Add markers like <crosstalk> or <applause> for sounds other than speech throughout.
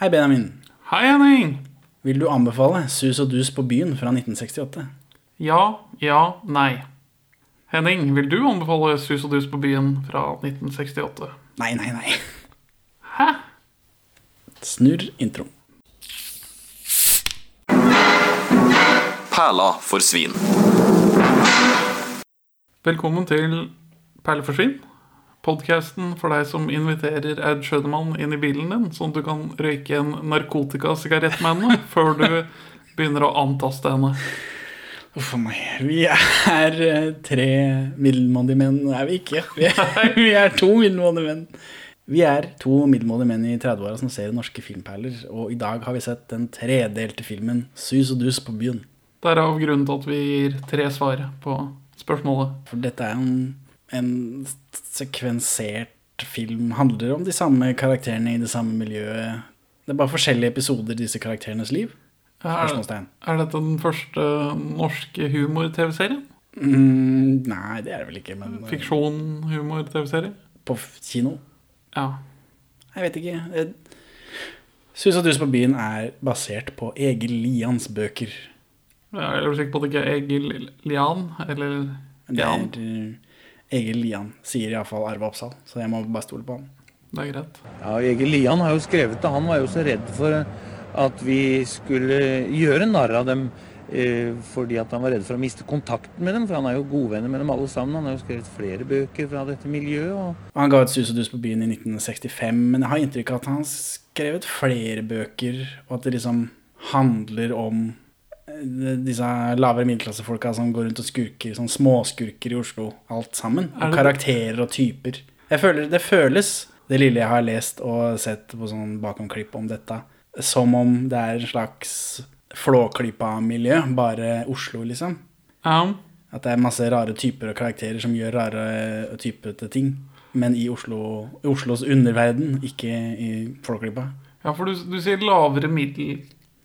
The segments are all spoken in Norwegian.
Hei, Benjamin. Hei, Henning. Vil du anbefale Sus og dus på byen fra 1968? Ja, ja, nei. Henning, vil du anbefale Sus og dus på byen fra 1968? Nei, nei, nei. Hæ? Snurr intro. Perla for svin. Velkommen til Perleforsvinn. Podkasten for deg som inviterer Ed Schønemann inn i bilen din, sånn at du kan røyke en narkotikasigarett med henne <laughs> før du begynner å antaste henne. Uff meg. Vi er eh, tre middelmådige menn. Er vi ikke? Vi er, <laughs> vi er to middelmådige menn. Vi er to middelmådige menn i 30-åra som ser norske filmperler, og i dag har vi sett den tredelte filmen Sus og dus på byen. Derav grunnen til at vi gir tre svar på spørsmålet. For dette er en, en sekvensert film. Handler om de samme karakterene i det samme miljøet. Det er bare forskjellige episoder i disse karakterenes liv. Er, er dette den første norske humor-TV-serien? Mm, nei, det er det vel ikke, men eh, Fiksjon-humor-TV-serie? på kino? Ja. Jeg vet ikke. Sus og dus på byen er basert på Egil Lians bøker. Jeg er sikker på at det ikke er Egil Lian, eller Det Jan. er eh, Egil Lian, sier iallfall Arve Oppsal, så jeg må bare stole på han. Det er greit. Ja, Egil Lian har jo skrevet det. Han var jo så redd for at vi skulle gjøre narr av dem eh, fordi at han var redd for å miste kontakten med dem. For han er jo godvenner med dem alle sammen. Han har jo skrevet flere bøker fra dette miljøet. Og Han ga et Sus og dus på byen i 1965, men jeg har inntrykk av at han har skrevet flere bøker, og at det liksom handler om eh, disse lavere middelklassefolka som går rundt og skurker, sånn småskurker i Oslo, alt sammen. Og karakterer og typer. Føler, det føles, det lille jeg har lest og sett på sånn bakomklipp om dette, som om det er en slags Flåklypa-miljø, bare Oslo, liksom. Um. At det er masse rare typer og karakterer som gjør rare typete ting. Men i, Oslo, Oslos underverden, ikke i Flåklypa. ja for du, du sier lavere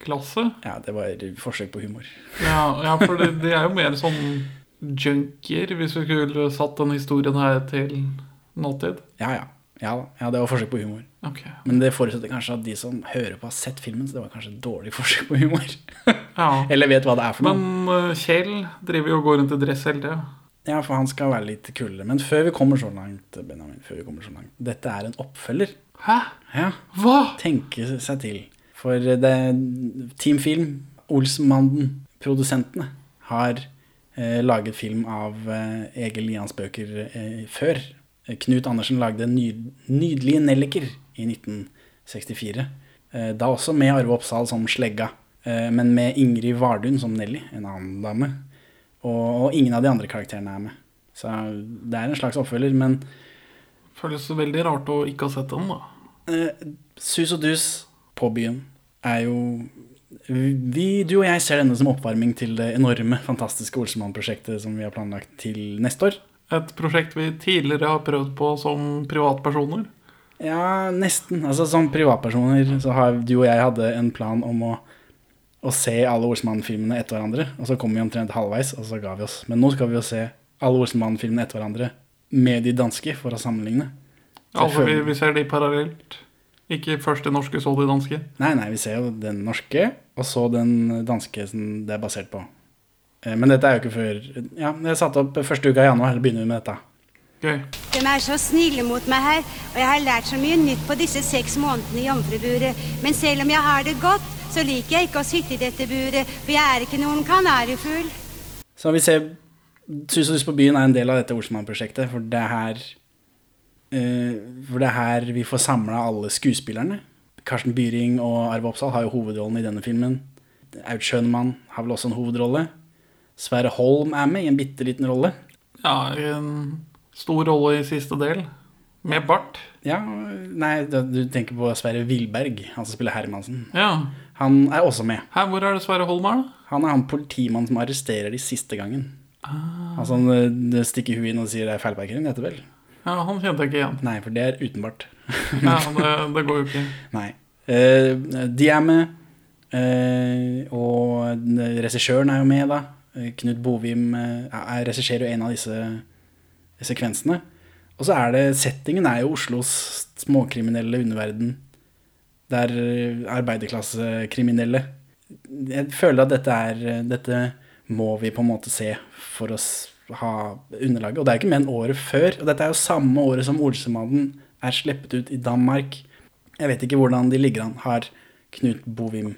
middelklasse. Ja, det var forsøk på humor. Ja, ja for det, det er jo mer sånn junkier, hvis vi skulle satt den historien her til nåtid. Ja, ja. Ja, ja, det var forsøk på humor. Okay. Men det forutsetter kanskje at de som hører på, har sett filmen, så det var kanskje et dårlig forsøk på humor. <laughs> Ja. Eller vet hva det er for noe. Men uh, Kjell driver jo og går rundt i dress hele tida. Ja, for han skal være litt kulere. Men før vi kommer så langt, Benjamin, før vi kommer så langt Dette er en oppfølger. Hæ? Ja, Hva? tenke seg til. For det Team Film, Olsmannen, produsentene, har eh, laget film av eh, Egil Lians bøker eh, før. Eh, Knut Andersen lagde ny, Nydelige nelliker i 1964. Eh, da også med Arve Oppsal som slegga, eh, men med Ingrid Vardun som Nelly, en annen dame. Og, og ingen av de andre karakterene er med. Så det er en slags oppfølger, men Føles veldig rart å ikke ha sett den, da. Eh, Sus og dus på byen er jo vi, Du og jeg ser denne som oppvarming til det enorme, fantastiske Olsemann-prosjektet som vi har planlagt til neste år. Et prosjekt vi tidligere har prøvd på som privatpersoner. Ja, nesten. Altså Som privatpersoner så har du og jeg hadde en plan om å, å se alle Olsemann-filmene etter hverandre. Og så kom vi omtrent halvveis, og så ga vi oss. Men nå skal vi jo se alle Olsemann-filmene etter hverandre med de danske for å sammenligne. Så Altså, vi, vi ser de parallelt. Ikke først det norske, så det danske. Nei, nei, vi ser jo den norske, og så den danske som det er basert på. Eh, Men dette er jo ikke før Ja, jeg satte opp første uka i januar. Eller begynner vi med dette. Gøy. De er så snille mot meg her, og jeg har lært så mye nytt på disse seks månedene i jomfruburet. Men selv om jeg har det godt, så liker jeg ikke å sitte i dette buret, for jeg er ikke noen kanarifugl. Så vi ser Sus og dus på byen er en del av dette Olsmann-prosjektet, for det er her eh, For det er her vi får samla alle skuespillerne. Karsten Byring og Arve Oppsal har jo hovedrollen i denne filmen. Aud Schønemann har vel også en hovedrolle. Sverre Holm er med i en bitte liten rolle. Ja, en stor rolle i siste del. Med bart. Ja, nei, du tenker på Sverre Wilberg, han som spiller Hermansen. Ja. Han er også med. Her, hvor er det Sverre Holm er, da? Han er han politimannen som arresterer de siste gangen. Altså Han eh, stikker huet inn og sier det er feilparkering, dette vel? Ja, Han kjente jeg ikke igjen. Nei, for det er utenbart. Ja, det, det går jo ikke. <laughs> Nei. Uh, de er med, Uh, og regissøren er jo med, da. Eh, Knut Bovim er regisserer jo en av disse sekvensene. Og så er det Settingen er jo Oslos småkriminelle underverden. Er eh, arbeiderklassekriminelle. Jeg føler at dette er Dette må vi på en måte se for å s- ha underlaget. Og det er ikke mer enn året før. Og dette er jo samme året som Olsemannen er sluppet ut i Danmark. Jeg vet ikke hvordan de ligger an. Har Knut Bovim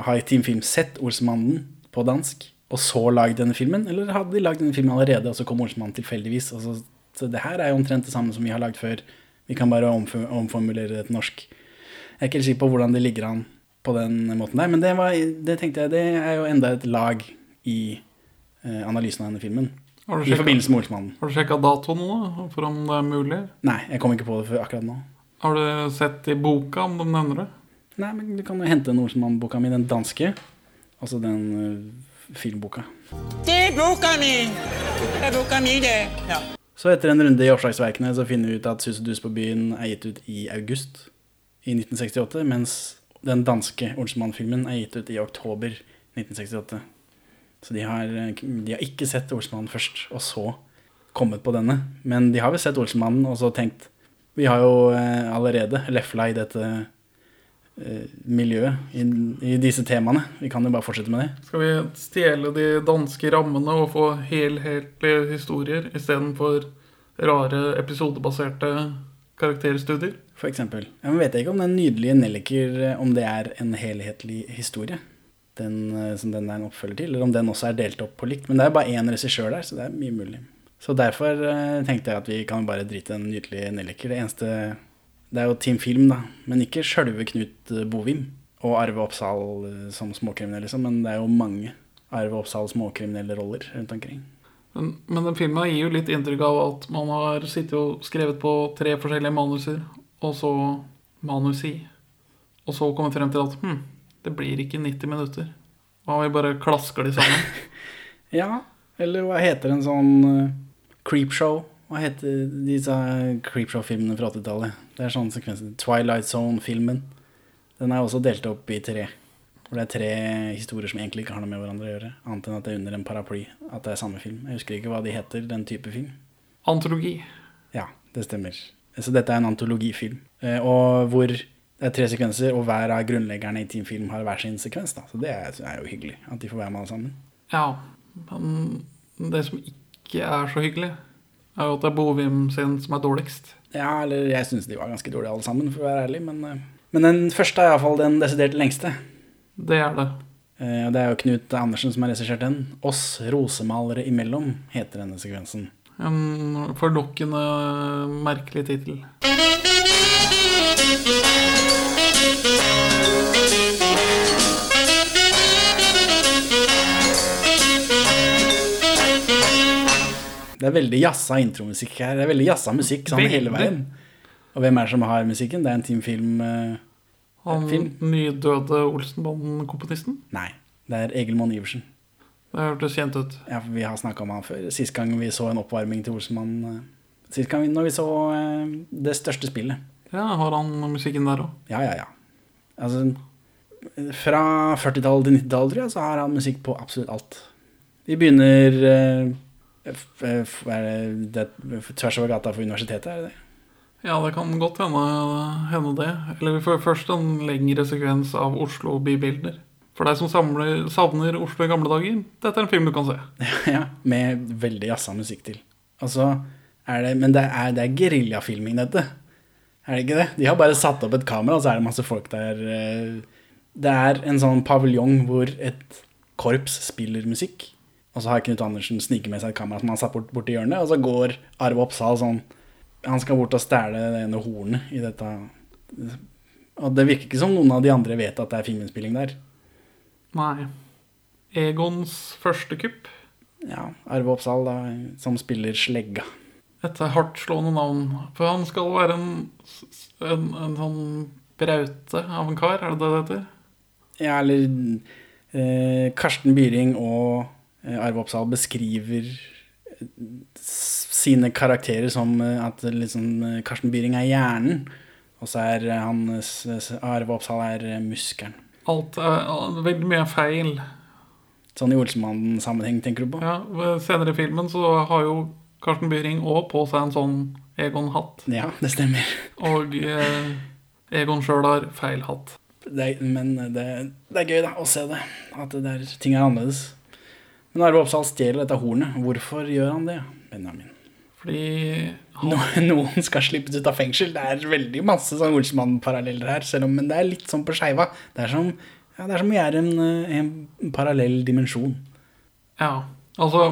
Har Team Film sett Olsemannen på dansk, og så lagd denne filmen? Eller hadde de lagd denne filmen allerede, og så kom Olsemannen tilfeldigvis? Så, så det her er jo omtrent det samme som vi har lagd før. Vi kan bare omformulere det til norsk. Jeg er ikke helt sikker på hvordan det ligger an på den måten der, men det, var, det tenkte jeg, det er jo enda et lag i eh, analysen av denne filmen. Har du I forbindelse med Olsmannen. Har du sjekka datoen nå, for om det er mulig? Nei, jeg kom ikke på det før akkurat nå. Har du sett i boka om de nevner det? Nei, men du kan jo hente den Olsmann-boka mi, den danske. Altså den uh, filmboka. Det er boka mi! Det er boka mi, det. Ja. Så etter en runde i oppslagsverkene så finner vi ut at 'Sus og dus på byen' er gitt ut i august i 1968, mens den danske Olsmann-filmen er gitt ut i oktober 1968. Så de har, eh, de har ikke sett Olsmannen først, og så kommet på denne. Men de har vel sett Olsmannen og så tenkt Vi har jo eh, allerede lefla i dette eh, miljøet, i, i disse temaene. Vi kan jo bare fortsette med det. Skal vi stjele de danske rammene og få helhetlige historier istedenfor rare episodebaserte karakterstudier? For eksempel. Jeg vet ikke om Den nydelige Nelliker om det er en helhetlig historie. Den, eh, som den er en oppfølger til, eller om den også er delt opp på likt. Men det er bare én regissør der, så det er mye mulig. Så derfor eh, tenkte jeg at vi kan bare drite en nydelig Nelliker. Det eneste Det er jo Team Film, da. Men ikke sjølve Knut eh, Bovim og Arve Oppsal som småkriminell, liksom. Men det er jo mange Arve Oppsal småkriminelle roller rundt omkring. Men, men den filmen gir jo litt inntrykk av at man har sittet og skrevet på tre forskjellige manuser, og så manus i. Og så kommet frem til at hm, det blir ikke 90 minutter. Hva om vi bare klasker de sammen. <laughs> Ja, eller hva heter en sånn uh, creepshow? Hva heter disse creepshow-filmene fra 80-tallet? Det er sånne sekvenser. Twilight Zone-filmen. Den er også delt opp i tre. Hvor det er tre historier som egentlig ikke har noe med hverandre å gjøre. Annet enn at det er under en paraply. At det er samme film. Jeg husker ikke hva de heter, den type film. Antologi. Ja, det stemmer. Så dette er en antologifilm. Eh, og hvor det er tre sekvenser, og hver av grunnleggerne i Team Film har hver sin sekvens. Da. Så det er, er jo hyggelig at de får være med alle sammen. Ja, men det som ikke er så hyggelig, er jo at det er Bovim sin som er dårligst. Ja, eller jeg syns de var ganske dårlige alle sammen, for å være ærlig. Men, eh, men den første er iallfall den desidert lengste. Det er det. Eh, det er jo Knut Andersen som har regissert den. 'Oss rosemalere imellom' heter denne sekvensen. En forlokkende, merkelig tittel. Det er veldig jazza intromusikk her. Det er veldig jazza musikk sånn hele veien. Og hvem er det som har musikken? Det er en Team Film eh, Han nydøde Olsenbanden-komponisten. Nei, det er Egil Monn Iversen. Det hørtes kjent ut. Ja, for vi har snakka om han før. Sist gang vi så en oppvarming til Olsenmann eh, Sist gang vi, når vi så eh, det største spillet. Ja, Har han musikken der òg? Ja, ja, ja. Altså, fra 40-tallet til 90-tallet, tror jeg, så har han musikk på absolutt alt. Vi begynner eh, det, det, tvers over gata for universitetet, er det det? Ja, det kan godt hende, hende det. Eller vi får først en lengre sekvens av Oslo bybilder. For deg som samler, savner Oslo i gamle dager, dette er en film du kan se. <laughs> ja, med veldig jazza musikk til. Altså, det, men det er, det er geriljafilming, dette. Er det ikke det? De har bare satt opp et kamera, og så er det masse folk der. eh. Det er en sånn paviljong hvor et korps spiller musikk. Og så har Knut Andersen sniket med seg et kamera som han har satt bort, bort i hjørnet, og så går Arve Oppsal sånn Han skal bort og stjele det ene hornet i dette. Og det virker ikke som noen av de andre vet at det er filminnspilling der. Nei. Egons første kupp. Ja, Arve Oppsal, da, som spiller Slegga. Et hardtslående navn. For han skal være en, en, en sånn braute av en kar, er det det det heter? Ja, eller eh, Karsten Byring og eh, Arve Oppsal beskriver eh, sine karakterer som eh, at liksom, Karsten Byring er hjernen, og så er han Arve Oppsal er muskelen. Alt er veldig mye er feil. Sånn i Olsenmannen-sammenheng, tenker du på? Ja, Senere i filmen så har jo Karsten Byring òg på seg en sånn Egon-hatt. Ja, det stemmer. Og eh, Egon sjøl har feil hatt. Det men det, det er gøy da, å se det. At det der, ting er annerledes. Men Arve Oppsal stjeler dette hornet. Hvorfor gjør han det, Benjamin? Fordi han... <laughs> noen skal slippes ut av fengsel. Det er veldig masse sånn Olsmann-paralleller her, selv om, men det er litt sånn på skeiva. Det er som, ja, det er som vi er en, eh, en parallell dimensjon. Ja, altså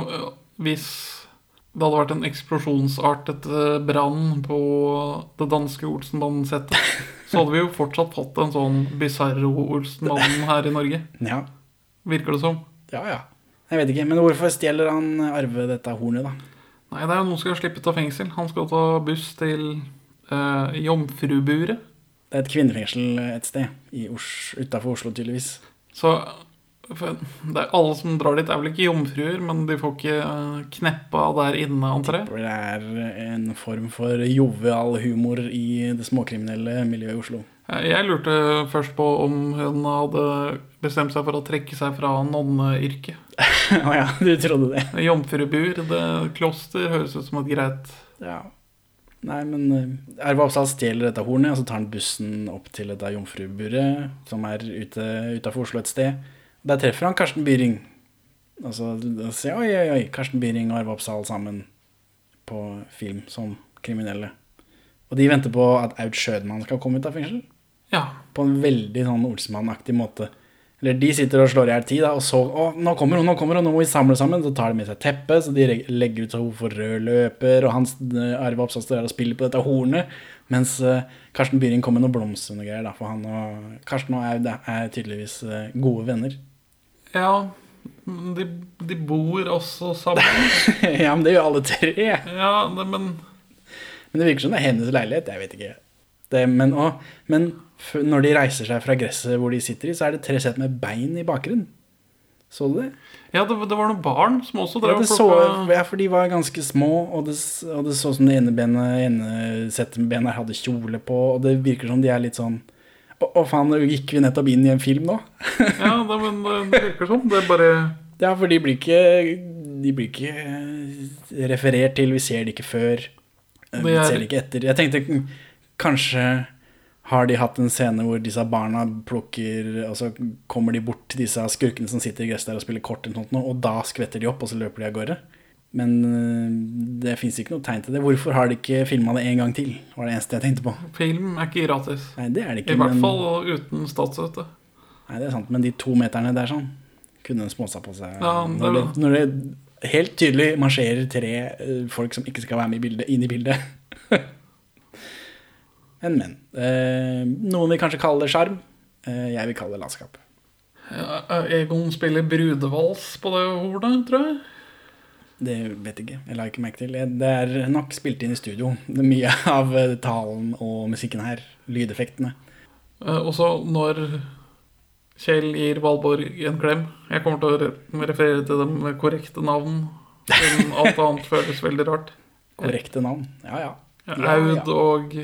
hvis det hadde vært en eksplosjonsartet eh, brann på det danske Olsenbanen-settet, <laughs> så hadde vi jo fortsatt fått en sånn bisarro Olsenbanden <laughs> her i Norge. Ja, Virker det som. ja. ja. Jeg vet ikke, men hvorfor stjeler han Arve dette hornet, da? Nei, det er jo noen som skal slippe ut av fengsel. Han skal ta buss til uh, Jomfruburet. Det er et kvinnefengsel et sted, i Os utenfor Oslo tydeligvis. Så det er alle som drar dit, er vel ikke jomfruer, men de får ikke eh, kneppa der inne, antar jeg. Det er en form for jovial humor i det småkriminelle miljøet i Oslo. Eh, Jeg lurte først på om hun hadde bestemt seg for å trekke seg fra nonneyrket. <laughs> Å ja, du trodde det? Jomfrubur, det kloster, høres ut som et greit Ja. Nei, men Erva Oppsal stjeler dette hornet, og så tar han bussen opp til dette jomfruburet, som er ute utafor Oslo et sted. Der treffer han Karsten Byring. Og så sier oi, oi, oi, Karsten Byring og Erva Oppsal sammen på film som kriminelle. Og de venter på at Aud Schødmann skal komme ut av fengsel. Ja. På en veldig sånn Olsemann-aktig måte. Eller de sitter og slår i hjel tid, og så Å, nå kommer hun, nå kommer hun, nå må vi samle sammen. Så tar de med seg teppet, så de legger ut så hun får rød løper, og Hans eh, Arve Oppsal står der og spiller på dette hornet. Mens eh, Karsten Byring kommer med noen blomster og noe greier, da, for han og Karsten og Aud er- er tydeligvis eh, gode venner. ja de, de bor også sammen. <laughs> ja, men det gjør alle tre. Ja, det, men Men det virker som det er hennes leilighet. Jeg vet ikke. Det, men å, men når de reiser seg fra gresset hvor de sitter i, så er det tre sett med bein i bakgrunnen. Så du det? Ja, det, det var noen barn som også Ja, drev det og plukka ja, for de var ganske små, og det, og det så som det ene benet, ene settet med benet hadde kjole på, og det virker som de er litt sånn Å, å, faen, gikk vi nettopp inn i en film nå? <laughs> Ja, det, men det, virker sånn. Det er bare Ja, for de blir ikke De blir ikke eh, referert til, vi ser det ikke før. eh, Vi er- ser det ikke etter. Jeg tenkte kanskje har de hatt en scene hvor disse barna plukker Og så kommer de bort til disse skurkene som sitter i gresset der og spiller kort, eller noe og da skvetter de opp, og så løper de av gårde. Men øh, det fins ikke noe tegn til det. Hvorfor har de ikke filma det en gang til? var det eneste jeg tenkte på. Film er ikke gratis. Nei, det er det I hvert men, fall uten statsstøtte. Nei, det er sant, men de to meterne der sånn kunne en småsa på seg. Ja, det- når, det, når det helt tydelig marsjerer tre øh, folk som ikke skal være med i bildet, inn i bildet. <laughs> men, menn. Eh, noen vil kanskje kalle det sjarm. Eh, jeg vil kalle det latskap. Ja, Egon spiller brudevals på det ordet, tror jeg. Det vet jeg ikke. Jeg la ikke merke til. Det er nok spilt inn i studio. Mye <laughs> av eh, talen og musikken her. Lydeffektene. Eh, også når Kjell gir Valborg en klem Jeg kommer til å referere til dem med korrekte navn. Siden alt annet <laughs> føles veldig rart. Korrekte navn. Ja, ja. Aud Ja, ja. og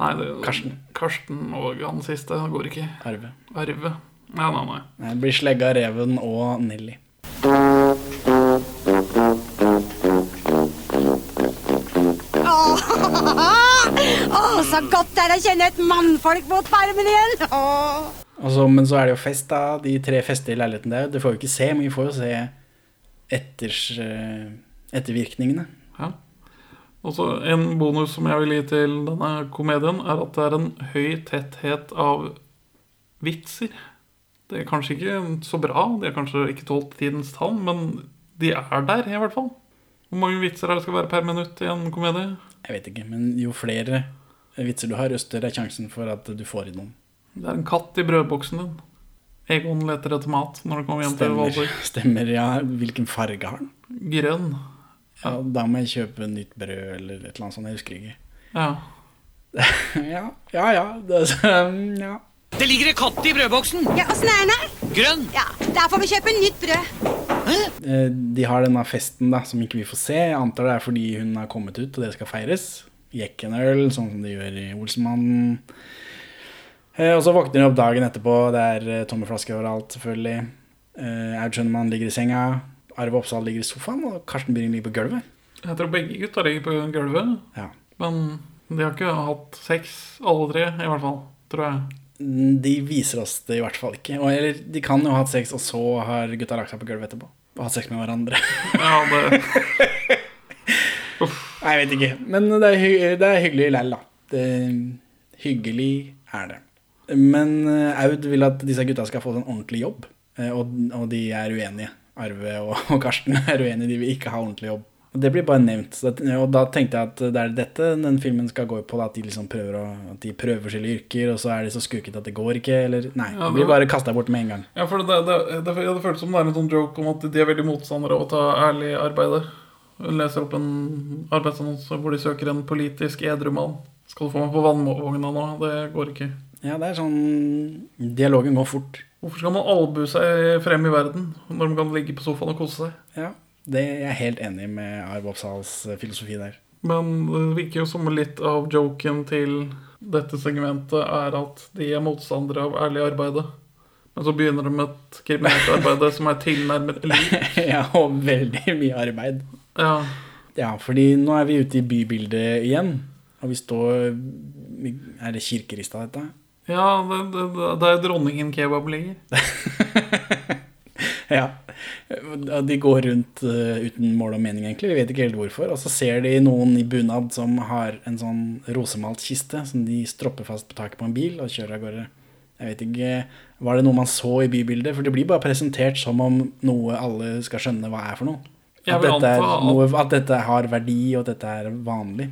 Nei, det, Karsten. Karsten og han siste går ikke. Arve. Arve. Nei, nei, nei. Det blir Slegga, Reven og Nelly. Å, så godt det er å kjenne et mannfolk mot farmen igjen! Åh. Og men så er det jo fest, da. De tre fester i leiligheten der. Det får vi ikke se, men vi får jo se etters, eh, ettervirkningene. Ja. Og så En bonus som jeg vil gi til denne komedien, er at det er en høy tetthet av vitser. Det er kanskje ikke så bra, de har kanskje ikke tålt tidens tann, men de er der, i hvert fall. Hvor mange vitser er det skal være per minutt i en komedie? Jeg vet ikke, men jo flere vitser du har, jo større er sjansen for at du får i noen. Det er en katt i brødboksen din. Egon leter etter mat når du kommer hjem til Valborg. stemmer, ja. Hvilken farge har den? Grønn. Ja, da må jeg kjøpe nytt brød eller et eller annet sånt. Jeg husker ikke. Ja. <laughs> Ja, ja. ja, det, ja. Det ligger en katt i brødboksen. Ja, åssen er den her? Grønn. Ja, Der får vi kjøpe nytt brød. Hæ? De har denne festen da, som ikke vi får se. Jeg antar det er fordi hun har kommet ut, og det skal feires. Jekkenøl, sånn som de gjør i Olsenmannen. Eh, Og så våkner de opp dagen etterpå. Det er eh, tomme flasker overalt, selvfølgelig. Eh, Aud Schønemann ligger i senga. Arve Oppsal ligger i sofaen, og Karsten Byring ligger på gulvet. Jeg tror begge gutta ligger på gulvet. Ja. Men De har ikke hatt sex, alle tre, i hvert fall. Tror jeg. De viser oss det i hvert fall ikke. Og, eller de kan jo ha hatt sex, og så har gutta lagt seg på gulvet etterpå. Og hatt sex med hverandre. <laughs> Ja, det, Nei, jeg vet ikke. Men det er, hy det er hyggelig lell, da. Det, hyggelig er det. Men eh, Aud vil at disse gutta skal få en ordentlig jobb, eh, og, og de er uenige. Arve og, og Karsten er uenige, de vil ikke ha ordentlig jobb. Og Det blir bare nevnt. Så det, og da tenkte jeg at det er dette den filmen skal gå på. At de liksom prøver å, at de prøver forskjellige yrker, og så er de så skuket at det går ikke. Eller nei, Ja, de blir bare kasta bort med en gang. ja, for det, det, det, det føles som det er en sånn joke om at de er veldig motstandere av å ta ærlig arbeid. Hun leser opp en arbeidsannonse hvor de søker en politisk edru mann. Skal du få meg på vannvogna nå? Det går ikke. Ja, det er sånn Dialogen går fort. Hvorfor skal man albue seg frem i verden når man kan ligge på sofaen og kose seg? Ja, det er jeg helt enig med Arv Oppsals eh, filosofi der. Men det virker jo som litt av joken til dette segmentet er at de er motstandere av ærlig arbeide. Men så begynner de med et kriminelt arbeid som er tilnærmet lik. <laughs> ja, og veldig mye arbeid. Ja, Ja, fordi nå er vi ute i bybildet igjen. Og vi står Er det Kirkerista, dette? Ja det, det, det er dronningen kebab ligger. <laughs> Ja. De går rundt eh, uten mål og mening, egentlig. Vi vet ikke helt hvorfor. Og så ser de noen i bunad som har en sånn rosemalt kiste som de stropper fast på taket på en bil og kjører av gårde. Jeg vet ikke, Var det noe man så i bybildet? For det blir bare presentert som om noe alle skal skjønne hva er for noe. At dette, noe, at dette har verdi, og at dette er vanlig.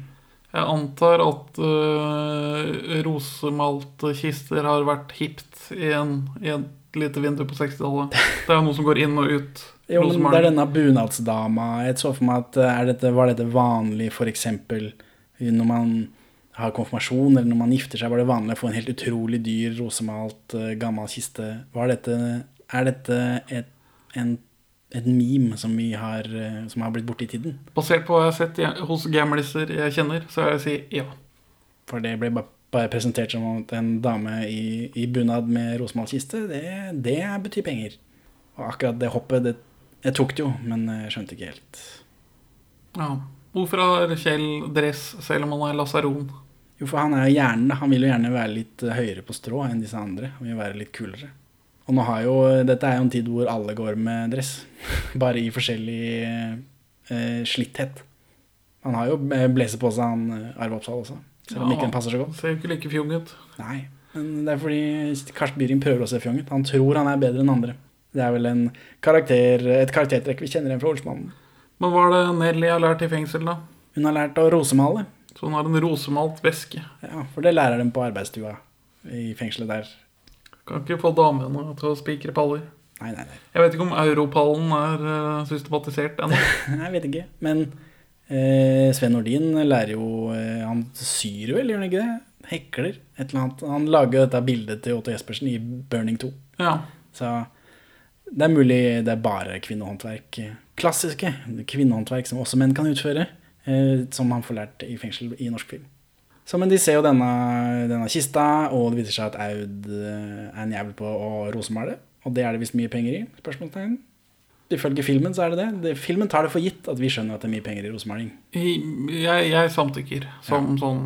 Jeg antar at uh, rosemalte kister har vært hipt i, en, i et lite vindu på 60-tallet. <laughs> Det er jo noe som går inn og ut. Jo, men det er denne bunadsdama. Jeg så for meg at eh, dette, var dette vanlig f.eks. når man har konfirmasjon, eller når man gifter seg, var det vanlig å få en helt utrolig dyr, rosemalt, eh, gammel kiste. Var dette, er dette et, en, et meme som, vi har, eh, som har blitt borte i tiden? Basert på hva jeg har sett hos gamliser jeg kjenner, så vil jeg si ja. For det ble bare, presentert som en dame i, i bunad med rosemalkiste. det, det betyr penger. Og akkurat det hoppet, det, jeg tok det jo, men jeg skjønte ikke helt. ja. Hvorfor har Kjell dress selv om han er lasaron? Jo, for han er hjernen. Han vil jo gjerne være litt høyere på strå enn disse andre. Han vil være litt kulere. Og nå har jo, dette er jo en tid hvor alle går med dress. Bare i forskjellig eh, slitthet. Han har jo eh, blazer på seg, han eh, Arve Oppsal også. Selv om Ja. ikke den passer så godt. Ser jo ikke like fjong ut. Nei, men det er fordi Karsten Byring prøver å se fjong ut. Han tror han er bedre enn andre. Det er vel en karakter, et karaktertrekk vi kjenner igjen fra Olsmannen. Men hva er det Nelly har lært i fengsel, da? Hun har lært å rosemale. Så hun har en rosemalt veske? Ja, for det lærer de på arbeidsstua i fengselet der. Kan ikke få damene til å spikre paller. Nei, nei, nei. Jeg vet ikke om europallen er eh, systematisert ennå. <laughs> Jeg vet ikke, men eh, Sven Nordin lærer jo eh, Han syr vel, gjør han ikke det? Hekler, et eller annet. Han lager dette bildet til Otto Jespersen i Burning 2. Ja. Så det er mulig det er bare kvinnehåndverk. Klassiske kvinnehåndverk som også menn kan utføre. Eh, som han får lært i fengsel i norsk film. Så, men de ser jo denne, denne kista, og det viser seg at Aud eh, er en jævel på å rosemale. Og det er det visst mye penger i? spørsmålstegn. Ifølge filmen så er det det. Filmen tar det for gitt at vi skjønner at det er mye penger i rosemaling. Jeg, jeg samtykker som sånn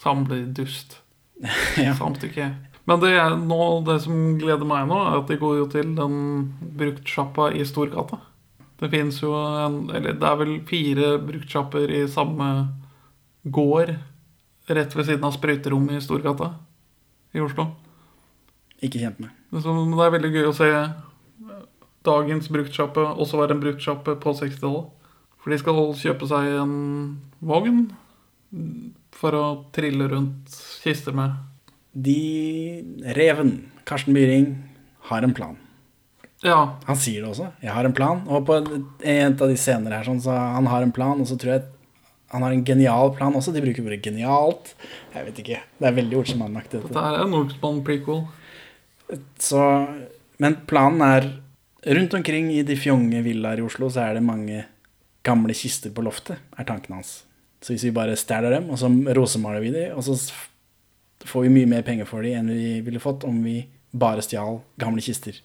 samledust. <laughs> ja. Samtykke. Men det, er nå, det som gleder meg nå, er at de går jo til den bruktsjappa i Storgata. Det fins jo en Eller det er vel fire bruktsjapper i samme gård rett ved siden av sprøyterommet i Storgata i Oslo. Ikke kjent med. Så det er veldig gøy å se dagens bruktsjappe også være en bruktsjappe på 60-tallet. For de skal kjøpe seg en vogn for å trille rundt kister med. De Reven, Karsten Byring, har en plan. Ja, Han sier det også. 'Jeg har en plan'. Og på en av de scener her sånn, så han har en plan, og så tror jeg han har en genial plan også. De bruker ordet 'genialt'. Jeg vet ikke. Det er veldig Olsenmann-aktig. dette dette. er en Nordsmann-prequel. Så, men planen er Rundt omkring i de fjonge villaer i Oslo så er det mange gamle kister på loftet, er tanken hans. Så hvis vi bare stjeler dem, og så rosemaler vi dem, og så får vi mye mer penger for dem enn vi ville fått om vi bare stjal gamle kister.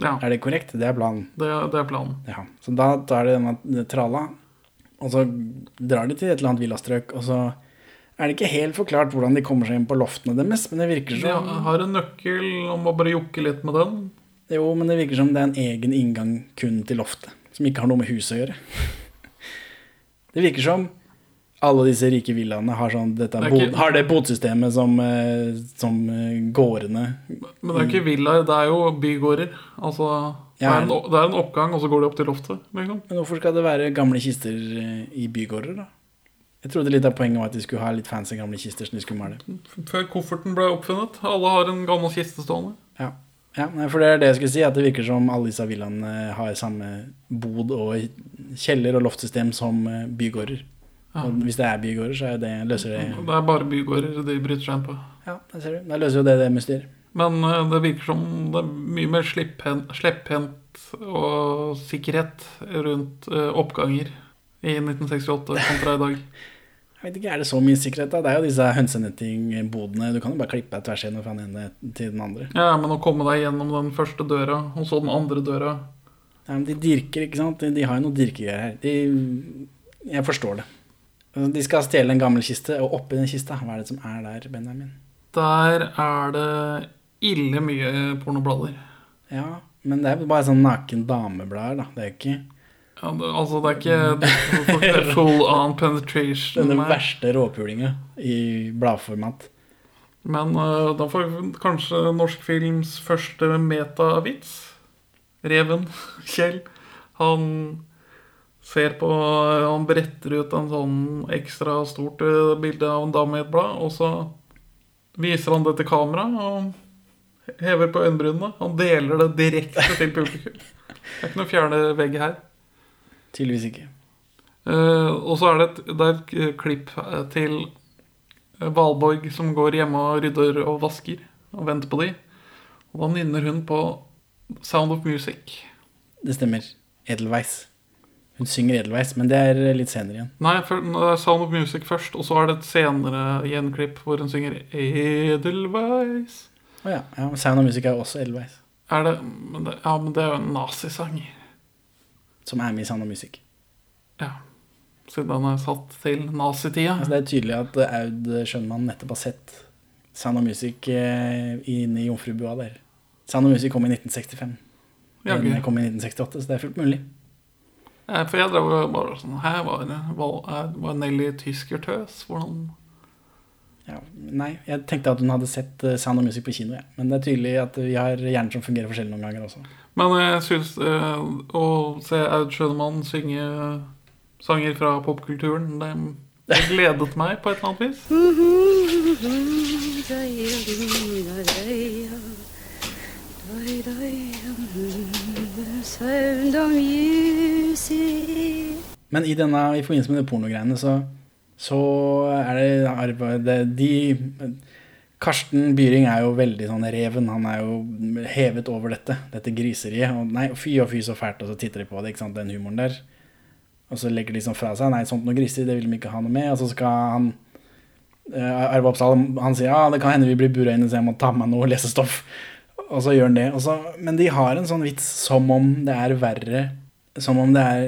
Ja, Er det korrekt? Det er planen. det, det er planen. Ja, så da tar det denne tralla, og så drar de til et eller annet villastrøk, og så er det ikke helt forklart hvordan de kommer seg inn på loftene deres, men det virker som De har en nøkkel og må bare jokke litt med den. Jo, men det virker som det er en egen inngang kun til loftet, som ikke har noe med huset å gjøre. <laughs> Det virker som alle disse rike villaene har, sånn, dette, Det ikke- har det botsystemet som, eh, som eh, gårdene Men det er ikke villaer, det er jo bygårder. Altså, det, er en, det er en oppgang, og så går de opp til loftet. Liksom. Men hvorfor skal det være gamle kister eh, i bygårder, da? Jeg trodde litt av poenget var at de skulle ha litt fancy gamle kister som de skulle male. Før kofferten ble oppfunnet. Alle har en gammel kiste stående. Ja. ja, for det er det jeg skulle si, at det virker som alle disse villaene har samme bod og kjeller og loftsystem som eh, bygårder. Ja. Og hvis det er bygårder, så er det, løser det Det er bare bygårder de bryter seg inn på. Ja, det ser du. Da løser jo det det mysteriet. Men eh, det virker som det er mye mer slepphendt og sikkerhet rundt eh, oppganger i 1968 kontra i dag. <laughs> Jeg vet ikke, Er det så mye sikkerhet, da? Det er jo disse hønsenettingbodene. Du kan jo bare klippe deg tvers igjennom fra den ene til den andre. Ja, men å komme deg gjennom den første døra, og så den andre døra Ja, men de dirker, ikke sant? De, de har jo noe dirkegreier her. De, jeg forstår det. Altså, De skal stjele en gammel kiste, og oppi den kista, hva er det som er der, Benjamin? Der er det ille mye pornoblader. Ja, men det er bare sånn naken dameblader, da. Det er ikke Ja, det, altså, det er ikke <laughs> full on penetration. den verste råpulinga i bladformat. Men uh, da får vi kanskje norsk films første metavits. Reven <laughs> Kjell. Han ser på Han bretter ut en sånn ekstra stort eh, bilde av en dame i et blad, og så viser han det til kamera og hever på øyenbrynene. Han deler det direkte til publikum. <laughs> Det er ikke noe fjerne vegg her. Tydeligvis ikke. Uh, og så er det et, det er et eh, klipp eh, til Valborg som går hjemme og rydder og vasker og venter på de. Og da nynner hun på Sound of Music. Det stemmer. Edelweiss. Hun synger Edelweiss, men det er litt senere igjen. Nei, for, det er Sound of Music først, og så er det et senere gjenklipp hvor hun synger Edelweiss. Å ja. ja. Sound of Music er jo også Elveis. Er det, men det Ja, men det er jo en nazisang. som er med i Sound of Music. Ja. Siden den er satt til nazitida. Altså, det er tydelig at Aud Schønmann nettopp har sett Sound of Music eh, inne i Jomfrubua der. Sound of Music kom i 1965. Ja, Den kom i 1968, så det er fullt mulig. Ja, For jeg drev bare sånn Her var, var, var Nelly tyskertøs? Hvordan Ja, nei, jeg tenkte at hun hadde sett eh, Sound of Music på kino, ja. men det er tydelig at vi har hjerner som fungerer forskjellig noen ganger også. Men jeg syns eh, å se Aud Schønemann synge sanger fra popkulturen, det, det gledet meg på et eller annet vis. Sound of music Men i, denne, i forbindelse med de pornogreiene, så, så er det, arbeid de, Karsten Byring er jo veldig sånn reven. Han er jo hevet over dette, dette griseriet. Og nei, fy og fy så fælt, og så titter de på det, ikke sant, den humoren der. Og så legger de sånn fra seg Nei, sånt noe griseri, det vil de ikke ha noe med. Og så skal han uh, Arve Oppsal han sier ja, det kan hende vi blir bura inne, så jeg må ta med noe lesestoff. Og så gjør han det. Så, men de har en sånn vits som om det er verre Som om det er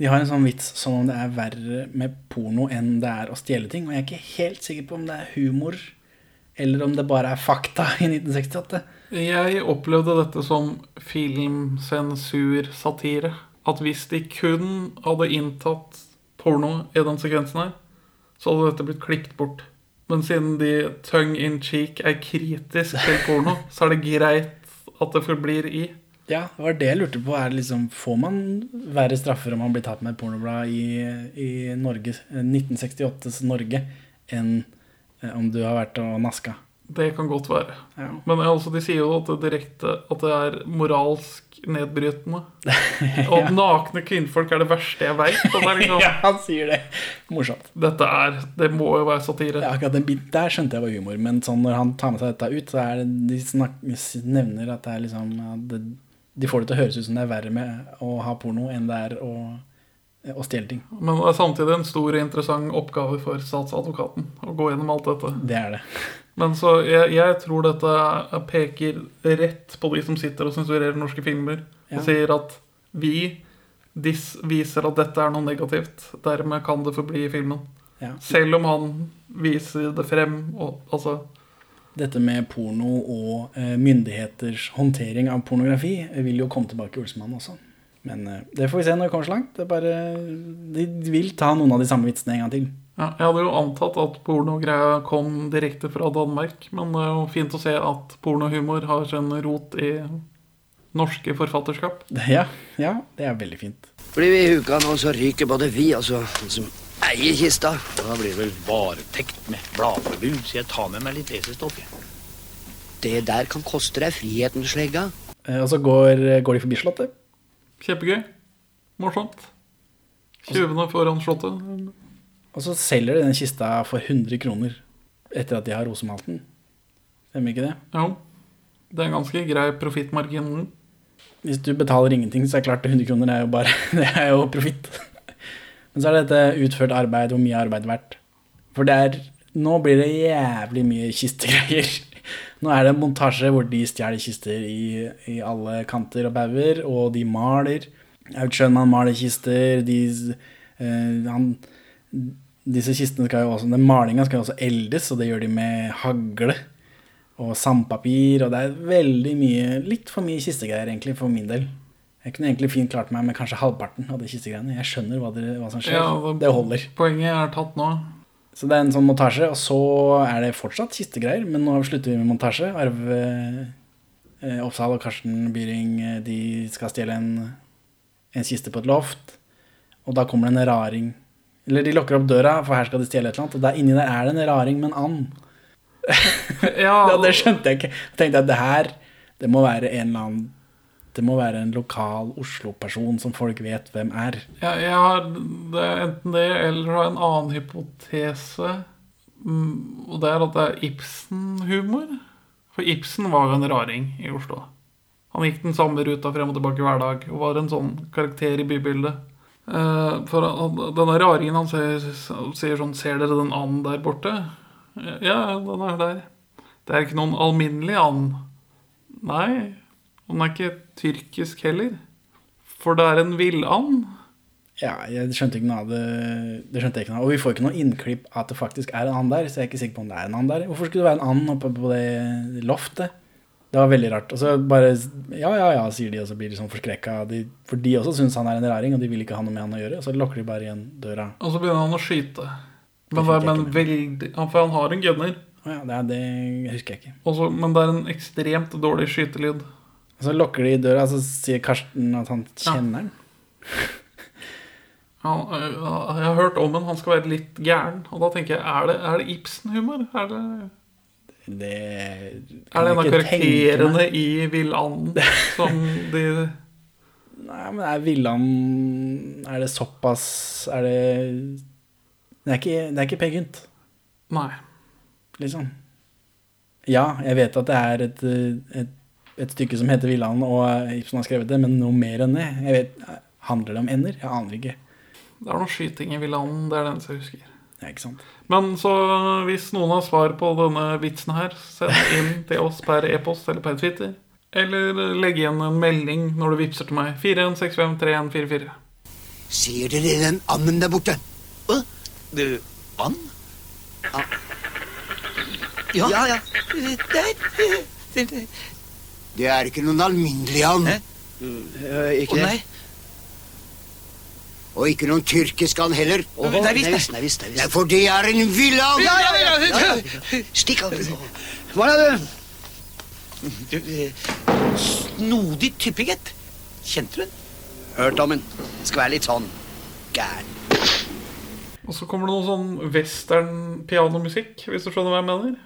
De har en sånn vits som om det er verre med porno enn det er å stjele ting. Og jeg er ikke helt sikker på om det er humor, eller om det bare er fakta i 1968. Jeg opplevde dette som filmsensursatire. At hvis de kun hadde inntatt porno i den sekvensen her, så hadde dette blitt klippet bort. Men siden de tongue in cheek er kritisk til porno, så er det greit at det forblir i. Ja, det var det jeg lurte på. Er liksom, får man verre straffer om man blir tatt med et pornoblad i, i Norge, 1968s Norge enn eh, om du har vært og naska? Det kan godt være. Ja. Men altså, de sier jo at det, direkte, at det er moralsk nedbrytende. <laughs> Og nakne kvinnfolk er det verste jeg veit. Liksom, <laughs> ja, han sier det. Morsomt. Dette er Det må jo være satire. Ja, akkurat den biten der skjønte jeg var humor, men sånn når han tar med seg dette ut, så er det, de snak, nevner at det er liksom det, De får det til å høres ut som det er verre med å ha porno enn det er å, å stjele ting. Men det er samtidig en stor og interessant oppgave for statsadvokaten å gå gjennom alt dette. Det er det. Men så jeg, jeg tror dette peker rett på de som sitter og sensurerer norske filmer. Ja. Og sier at vi dis, viser at dette er noe negativt. Dermed kan det forbli i filmen. Ja. Selv om han viser det frem. Og, altså, Dette med porno og eh, myndigheters håndtering av pornografi eh, vil jo komme tilbake i Olsemann også. Men eh, det får vi se når det kommer så langt. Det er bare, de vil ta noen av de samme vitsene en gang til. ja, jeg hadde jo antatt at pornogreia kom direkte fra Danmark, men det er jo fint å se at pornohumor har sin rot i norske forfatterskap. <laughs> Ja, ja, det er veldig fint. Blir vi huka nå, så ryker både vi og så i kista. Da blir det vel varetekt med bladforbud, så jeg tar med meg litt lesestoff. Det der kan koste deg friheten, slegga. Eh, Og så går, går de forbi Slottet. Kjempegøy. Morsomt. Tjuvene foran slottet. Og så selger de den kista for 100 kroner etter at de har rosemalt den. Stemmer ikke det? Jo. Det er en ganske grei profittmargin. Hvis du betaler ingenting, så er det klart 100 kroner er jo bare <laughs> Det er jo profitt. Men så er dette utført arbeid, hvor mye arbeid verdt? For det er Nå blir det jævlig mye kistegreier. Nå er det en montasje hvor de stjeler kister i, i alle kanter og bauger, og de maler. Aud Schønmann maler kister. De, eh, han, disse kistene skal jo også Den malinga skal jo også eldes, og det gjør de med hagle og sandpapir, og det er veldig mye Litt for mye kistegreier, egentlig, for min del. Jeg kunne egentlig fint klart meg med kanskje halvparten av de kistegreiene. Jeg skjønner hva, det, hva som skjer. Ja, det holder. Poenget er tatt nå. Så det er en sånn montasje, og så er det fortsatt kistegreier, men nå slutter vi med montasje. Arve eh, Oppsal og Karsten Byring eh, de skal stjele en, en kiste på et loft, og da kommer det en raring. Eller de lukker opp døra, for her skal de stjele et eller annet, og der inni der er det en raring med en and. Ja, <laughs> det skjønte jeg ikke. Jeg tenkte at det her, det må være en eller annen Det må være en lokal Oslo-person som folk vet hvem er. Ja, jeg har det er enten det eller en annen hypotese. Mm, Og det er at det er Ibsen-humor. For Ibsen var jo en raring i Oslo. Han gikk den samme ruta frem og tilbake hver dag og var en sånn karakter i bybildet. Eh, For denne raringen han sier, sier sånn Ser dere den anden der borte? Ja, den er der. Det er ikke noen alminnelig and. Nei, den er ikke tyrkisk heller. For det er en villand. Ja, jeg skjønte ikke noe av det. det skjønte jeg ikke noe. av. Og vi får ikke noe innklipp av at det faktisk er en and der, så jeg er ikke sikker på om det er en and der. Hvorfor skulle det være en and oppe på det loftet? Det var veldig rart. Og så bare ja, ja, ja, sier de, og så blir de sånn forskrekka. De, for de også syns han er en raring, og de vil ikke ha noe med han å gjøre. Og så lukker de bare igjen døra. Og så begynner han å skyte. Men, Det men veldig, han- for han har en gunner. Å ja, det, er- det husker jeg ikke. Også, men det er en ekstremt dårlig skytelyd. Og så lukker de i døra, og så sier Karsten at han kjenner den. Ja. øh, jeg har hørt om en, han skal være litt gæren. Og da tenker jeg, er det, er det Ibsen-humor? Er det, Det er det en av karakterene i Villanden <laughs> som de Nei, men er Villanden Er det såpass Er det Det er ikke, det er ikke Peer Gynt, Nei. liksom. Ja, jeg vet at det er et, et, et stykke som heter Villand, og Ibsen har skrevet det, men noe mer enn det. Jeg vet, Handler det om ender? Jeg aner ikke. Det er noe skyting i Villanden. Det er det eneste jeg husker. Ja, ikke sant? Men så hvis noen har svar på denne vitsen her, send inn til oss per e-post eller per Twitter. Eller legg igjen en melding når du vippser til meg. 41653144. Ser dere den anden der borte? Hva? Du, and? Ja. Ja, ja. Der. <laughs> Det er ikke noen alminnelig and. Hæ? ikke det. Og ikke noen tyrkisk and heller. Nei visst, Nei, visst, nei for det er en villand! Ja, ja, ja. Stikk av. Hva er det? Eh, Snodig typighet. Kjente du den? Hørt om den. Skal være litt sånn gæren. Og så kommer det noe sånn western pianomusikk, hvis du skjønner hva jeg mener.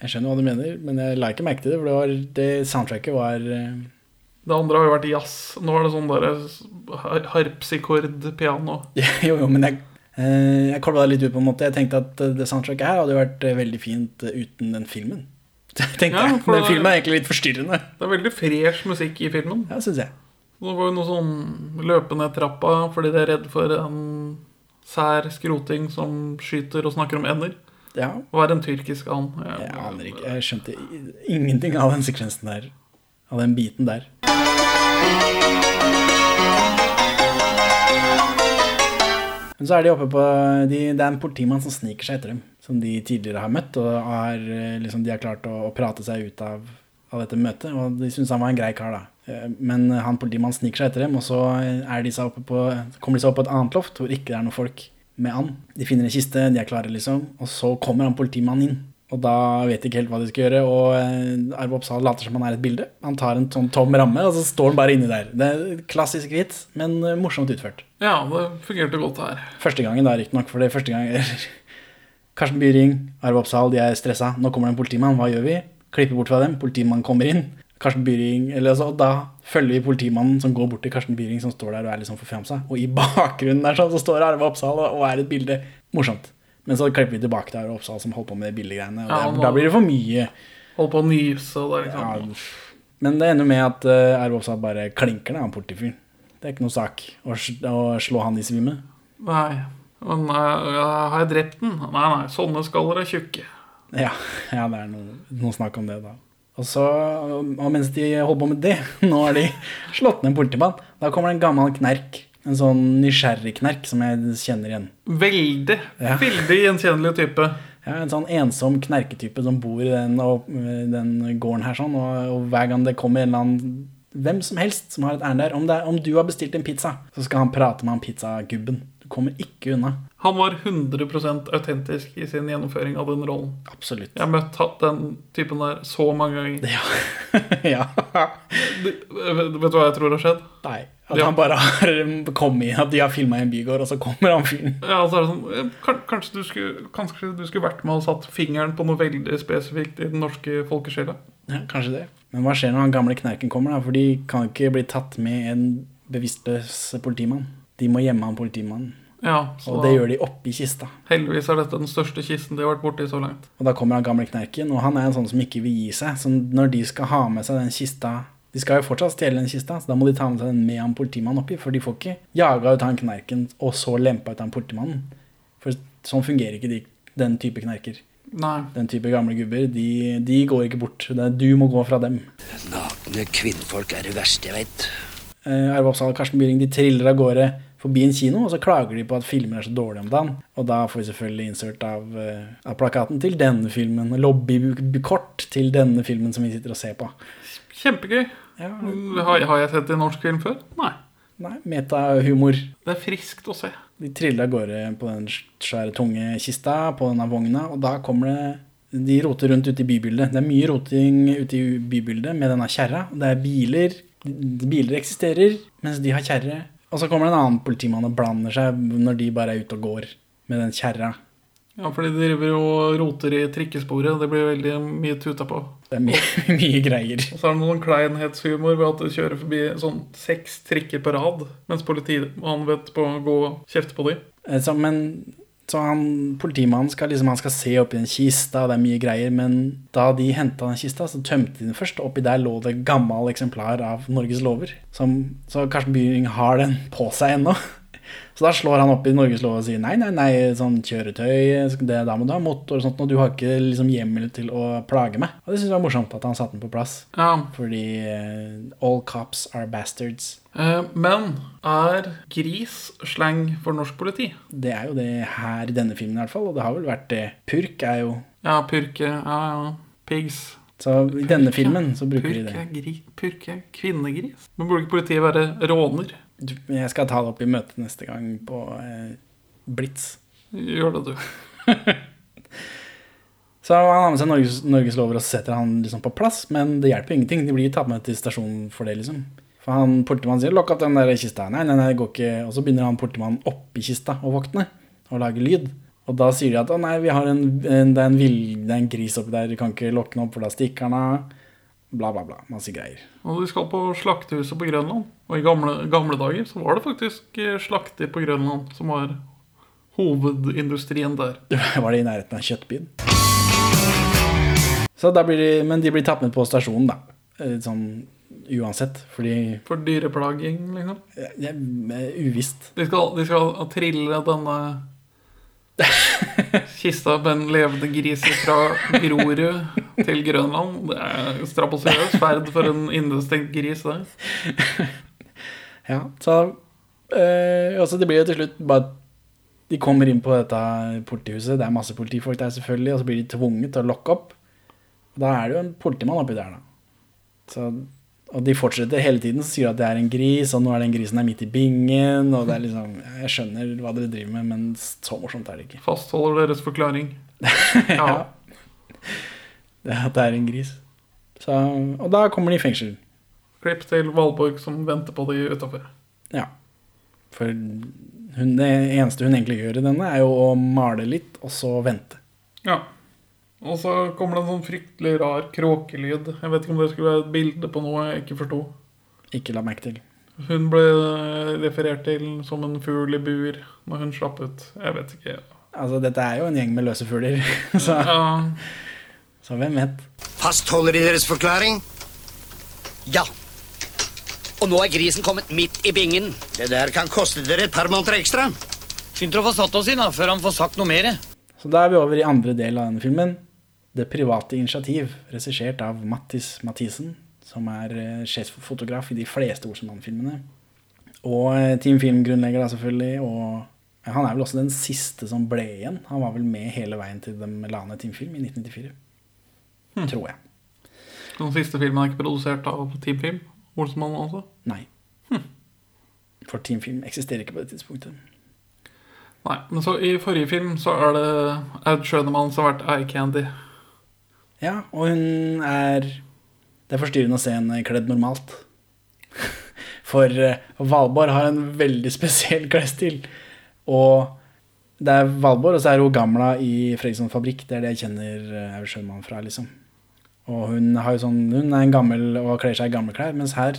Jeg skjønner hva du mener, men jeg la ikke merke til det, for det, var, det soundtracket var eh, Det andre har jo vært jazz. Nå er det sånn der harpsikord-piano. <laughs> Jo, jo, men jeg, eh, jeg kobla litt ut på en måte. Jeg tenkte at eh, det soundtracket her hadde vært eh, veldig fint uten den filmen. <laughs> Tenkte, Ja, jeg, Den filmen er egentlig litt forstyrrende. Det er veldig fresh musikk i filmen. Ja, synes jeg. Det var jo noe sånn løpe ned trappa fordi de er redd for en sær skroting som skyter og snakker om ender. Ja, Hva er en tyrkisk and? jeg aner ikke. Jeg skjønte ingenting av den sekvensen der. Av den biten der. Men så er de oppe på de, Det er en politimann som sniker seg etter dem. Som de tidligere har møtt, og har, eh, liksom, de har klart å, å prate seg ut av, av dette møtet. Og de syns han var en grei kar, da. Eh, Men han politimannen sniker seg etter dem, og så de oppe på, kommer de seg opp på et annet loft hvor ikke det er noen folk med han. De finner en kiste, de er klare, liksom. Og så kommer han politimannen inn. Og da vet de ikke helt hva de skal gjøre, og eh, Arve Oppsal later som han er et bilde. Han tar en sånn tom ramme, og så står han bare inni der. Det er klassisk hvitt, men eh, morsomt utført. Ja, det fungerte godt her. Første gangen, da, riktignok, for det første gang <laughs> Karsten Byring, Arve Oppsal, de er stressa. Nå kommer det en politimann, hva gjør vi? Klipper bort fra dem, politimannen kommer inn. Karsten Byring, eller altså, og Da følger vi politimannen som går bort til Karsten Byring, som står der og er litt sånn forfjamsa. Og i <laughs> bakgrunnen der sånn, så står Arve Oppsal og er et bilde. Morsomt. Men så klipper vi tilbake til Arve Oppsal som holder på med de bildegreiene. Og Ja, det- da blir det for mye. Holdt på å nyse, og det er Ja, liksom men det ender med at uh, Arve Oppsal bare klinker ned han politifyren. Det er ikke noe sak å, å slå han i svime. Nei. Men uh, har jeg drept den? Nei, nei. Sånne skaller er tjukke. Ja, <laughs> ja det er noe, noe snakk om det, da. Og så, og mens de holder på med det, <laughs> nå har de slått ned en politimann. Da kommer det en gammel knerk. En sånn nysgjerrig knerk som jeg kjenner igjen. Veldig, Ja. veldig gjenkjennelig type. Ja, En sånn ensom knerketype som bor i den, og, den gården her sånn, og, og hver gang det kommer en eller annen hvem som helst som har et ærend der, om, det er, om du har bestilt en pizza, så skal han prate med han pizzagubben. Du kommer ikke unna. Han var 100% autentisk i sin gjennomføring av den rollen. Absolutt. Jeg har møtt den typen der så mange ganger. ja. <laughs> Du- Vet du hva jeg tror har skjedd? Nei. At Ja. han bare har kommet inn, at de har filma i en bygård, og så kommer han fyren. Ja, så er det sånn, kanskje, du skulle, kanskje du skulle vært med og satt fingeren på noe veldig spesifikt i den norske folkesjela? Ja, kanskje det. Men hva skjer når han gamle knerken kommer, da? For de kan ikke bli tatt med en bevisstløs politimann. De må gjemme han politimannen. Ja, så Og da, det gjør de oppi kista. heldigvis er dette den største kisten de har vært borti så langt. Og da kommer han gamle knerken, og han er en sånn som ikke vil gi seg. Så når de skal ha med seg den kista De skal jo fortsatt stjele den kista, så da må de ta med seg den med han politimannen oppi. For de får ikke jaga ut han knerken og så lempa ut han politimannen. For sånn fungerer ikke de, den type knerker. Nei. Den type gamle gubber. De, de går ikke bort. Det er, du må gå fra dem. Nakne kvinnfolk er det verste jeg veit. Eh, Arve Oppsal og Karsten Byring de triller av gårde forbi en kino, og så klager de på at filmer er så dårlige om dagen. Og da får vi selvfølgelig insert av, eh, av plakaten til denne filmen. Lobbykort til denne filmen som vi sitter og ser på. Kjempegøy. Ja, Har, har jeg sett en norsk film før? Nei. nei, metahumor. Det er friskt å se. De triller av gårde på den svære, tunge kista på denne vogna, og da kommer det De roter rundt ute i bybildet. Det er mye roting ute i bybildet med denne kjerra. Det er biler. Biler eksisterer, mens de har kjerre. Og så kommer det en annen politimann og blander seg når de bare er ute og går med den kjerra. Ja, fordi de driver og roter i trikkesporet. Det blir veldig mye tuta på. Det er mye, <laughs> mye greier. Og så er det noen kleinhetshumor ved at de kjører forbi sånn seks trikker på rad, mens politimannen vet på å gå og kjefte på dem. Eh, men, så han, politimannen skal liksom, skal se oppi den kista, det er mye greier, men da de henta den kista, så tømte de den først, oppi der lå det gammel eksemplar av Norges lover. Som, så Karsten Byring har den på seg ennå. Så da slår han opp i Norges lov og sier nei, nei, nei, sånn kjøretøy, det, da må du ha motor og sånt, og du har ikke liksom hjemmel til å plage meg. Og det synes jeg var morsomt at han satte den på plass. Ja, Fordi eh, all cops are bastards. eh, Men er gris slang for norsk politi? Det er jo det her i denne filmen i hvert fall, og det har vel vært det. Purk er jo Ja, purke. Ja, ja. Pigs. Så i denne filmen så bruker de det. purke er kvinnegris. Men burde ikke politiet være råner? Jeg skal ta det opp i møtet neste gang på eh, Blitz. Gjør det, du. <laughs> Så han har med seg Norges, Norges lover, og setter han liksom på plass, men det hjelper ingenting. De blir tatt med til stasjonen for det, liksom. For han politimannen sier 'lokk opp den der kista'. Nei, nei, nei, det går ikke. Og så begynner han politimannen oppi kista og våkner og lager lyd. Og da sier de at 'å nei, vi har en, en, det, er en vill, det er en gris oppi der, du kan ikke lokke den opp, for da stikker den av'. Bla, bla, bla. Masse greier. Og de skal på slaktehuset på Grønland. Og i gamle, gamle dager så var det faktisk eh, slakter på Grønland som var hovedindustrien der. <laughs> Var det i nærheten av kjøttbyen? Så da blir de, men de blir tatt med på stasjonen, da. Eh, Sånn uansett. Fordi For dyreplaging, liksom. Ja, er uvisst. De skal, de skal trille denne <laughs> kista med den levende grisen fra Grorud til Grønland. Det er strabasiøs ferd for en innestengt gris der. <laughs> Ja, så eh, altså Det blir jo til slutt bare De kommer inn på dette politihuset, det er masse politifolk der selvfølgelig, og så blir de tvunget til å lokke opp. Da er det jo en politimann oppi der, da. Så, og de fortsetter hele tiden, og sier at det er en gris, og nå er den grisen er midt i bingen, og det er liksom Jeg skjønner hva dere driver med, men så morsomt er det ikke. Fastholder deres forklaring. <laughs> Ja. Det at det er en gris. Så, og da kommer de i fengsel. Klipp til Valborg som venter på de utafor. Ja. For hun, det eneste hun egentlig gjør i denne, er jo å male litt, og så vente. Ja. Og så kommer det en sånn fryktelig rar kråkelyd. Jeg vet ikke om det skulle være et bilde på noe jeg ikke forsto. Ikke la merke til. Hun ble referert til som en fugl i bur når hun slapp ut. Jeg vet ikke. Altså, dette er jo en gjeng med løse fugler, <laughs> så, Ja, så hvem vet? Fastholder de deres forklaring? Ja. Og nå er grisen kommet midt i bingen. Det der kan koste dere et par måneder ekstra. Skynd dere å få satt oss inn da, før han får sagt noe mer. Så da er vi over i andre del av denne filmen. Det private initiativ, regissert av Mattis Mathisen, som er sjeffotograf i de fleste Olsenmann-filmene. Og eh, Team Film-grunnlegger, da, selvfølgelig. Og han er vel også den siste som ble igjen. Han var vel med hele veien til de la ned Team Film i 1994. Tror jeg. Den siste filmen er ikke produsert av Team Film. Olsenmannen altså. Nei. For Team Film eksisterer ikke på det tidspunktet. Nei, men så i forrige film så er det Ed Schønemann som har vært eye candy. Ja, og hun er Det er forstyrrende å se henne kledd normalt. <laughs> For eh, Valborg har en veldig spesiell klesstil. Og det er Valborg, og så er hun gamla i Fredriksson fabrikk. Det er det jeg kjenner eh, Aud Schønemann fra, liksom. Og hun, sånn, hun er en gammel og kler seg i gamle klær, mens her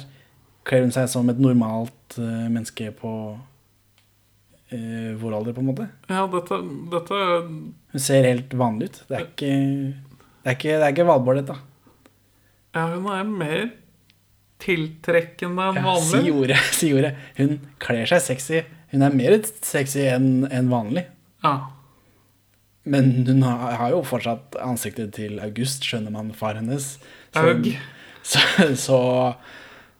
kler hun seg som et normalt uh, menneske på uh, vår alder, på en måte. Ja, dette, dette Hun ser helt vanlig ut. Det er ikke, det er ikke, det er ikke Valborg, dette. Ja, hun er mer tiltrekkende enn Ja, si vanlig. ordet, <laughs> si ordet. Hun kler seg sexy. Hun er mer sexy enn enn vanlig. Ja. Men hun har, jo fortsatt ansiktet til August, skjønner man, far hennes. Så, <laughs> så, så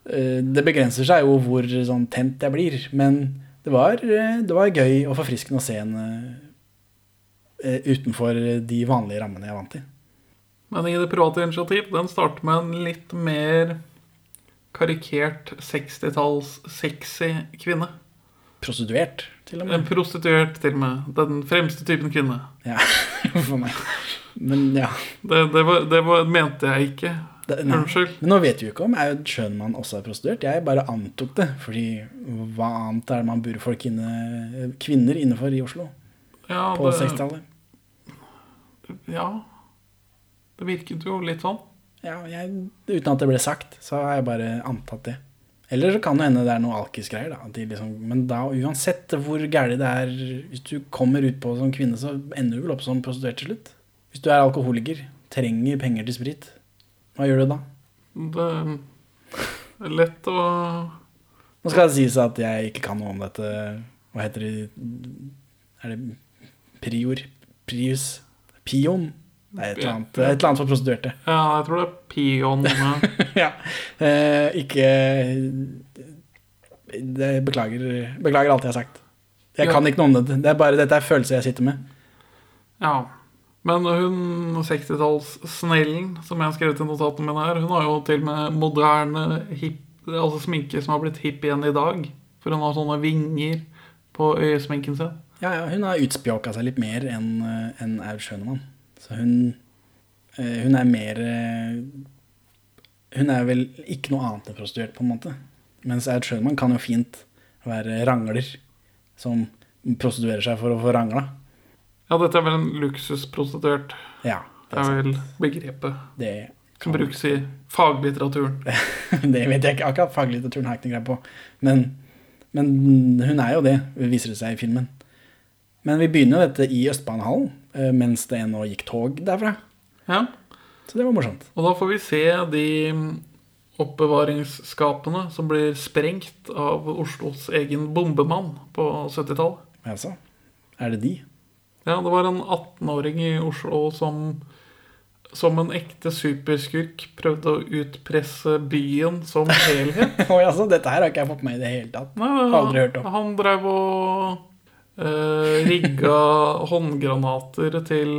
eh, det begrenser seg jo hvor sånn tent jeg blir. Men det var, eh, det var gøy og forfriskende å se henne eh, utenfor de vanlige rammene jeg er vant til. Men i det private initiativ, den starter med en litt mer karikert 60-talls sexy kvinne. Prostituert, til og En prostituert, til og med. Den fremste typen kvinne. Ja, <laughs> for meg. Men ja. Det, det, var, det var, mente jeg ikke. Det. Unnskyld. Men nå vet vi jo ikke om Aud Schønmann også er prostituert. Jeg bare antok det. Fordi hva annet er det man burde folk inne, kvinner innenfor i Oslo Ja, på 60-tallet? ja. Det virket jo litt sånn. Ja, jeg, uten at det ble sagt, så har jeg bare antatt det. Eller så kan det hende det er noe alkisgreier. De Liksom, men da, uansett hvor gæli det er Hvis du kommer ut på som kvinne, så ender du vel opp som prostituert til slutt. Hvis du er alkoholiker, trenger penger til sprit, hva gjør du da? Det er lett å Nå skal det sies at jeg ikke kan noe om dette. Hva heter det? Er det prior? Prius? Pion? Er et eller annet, et eller annet for prostituerte. Ja, jeg tror det er pion. <laughs> ja. Eh, ikke beklager, beklager alt jeg har sagt. Jeg Ja. kan ikke noe om det. det er bare, dette er følelser jeg sitter med. Ja. Men hun 60-talls-snellen som jeg har skrevet i notatene mine her, hun har jo til og med moderne hip, altså sminke som har blitt hipp igjen i dag. For hun har sånne vinger på øyesminken sin. Ja, ja, hun har utspjåka seg litt mer enn en enn Aud Schønemann. Så hun, eh, hun er mer eh, Hun er vel ikke noe annet enn prostituert, på en måte. Mens Aud Schønmann kan jo fint være rangler som prostituerer seg for å få rangla. Ja, dette er vel en luksusprostituert. Ja, Det er vel begrepet det, kan brukes i faglitteraturen. <laughs> det vet jeg ikke. Akkurat faglitteraturen har jeg ikke noe greie på. Men, men hun er jo det, viser det seg i filmen. Men vi begynner jo dette i Østbanehallen, eh, mens det ennå gikk tog derfra. Ja. Så det var morsomt. Og da får vi se de oppbevaringsskapene som blir sprengt av Oslos egen bombemann på 70-tallet. Altså, er det de? Ja, det var en 18-åring i Oslo som som en ekte superskurk prøvde å utpresse byen som <laughs> helhet. Oi, altså, dette her har ikke jeg fått med i det hele tatt. Nei, Aldri hørt om. Han drev og eh, rigga <laughs> håndgranater til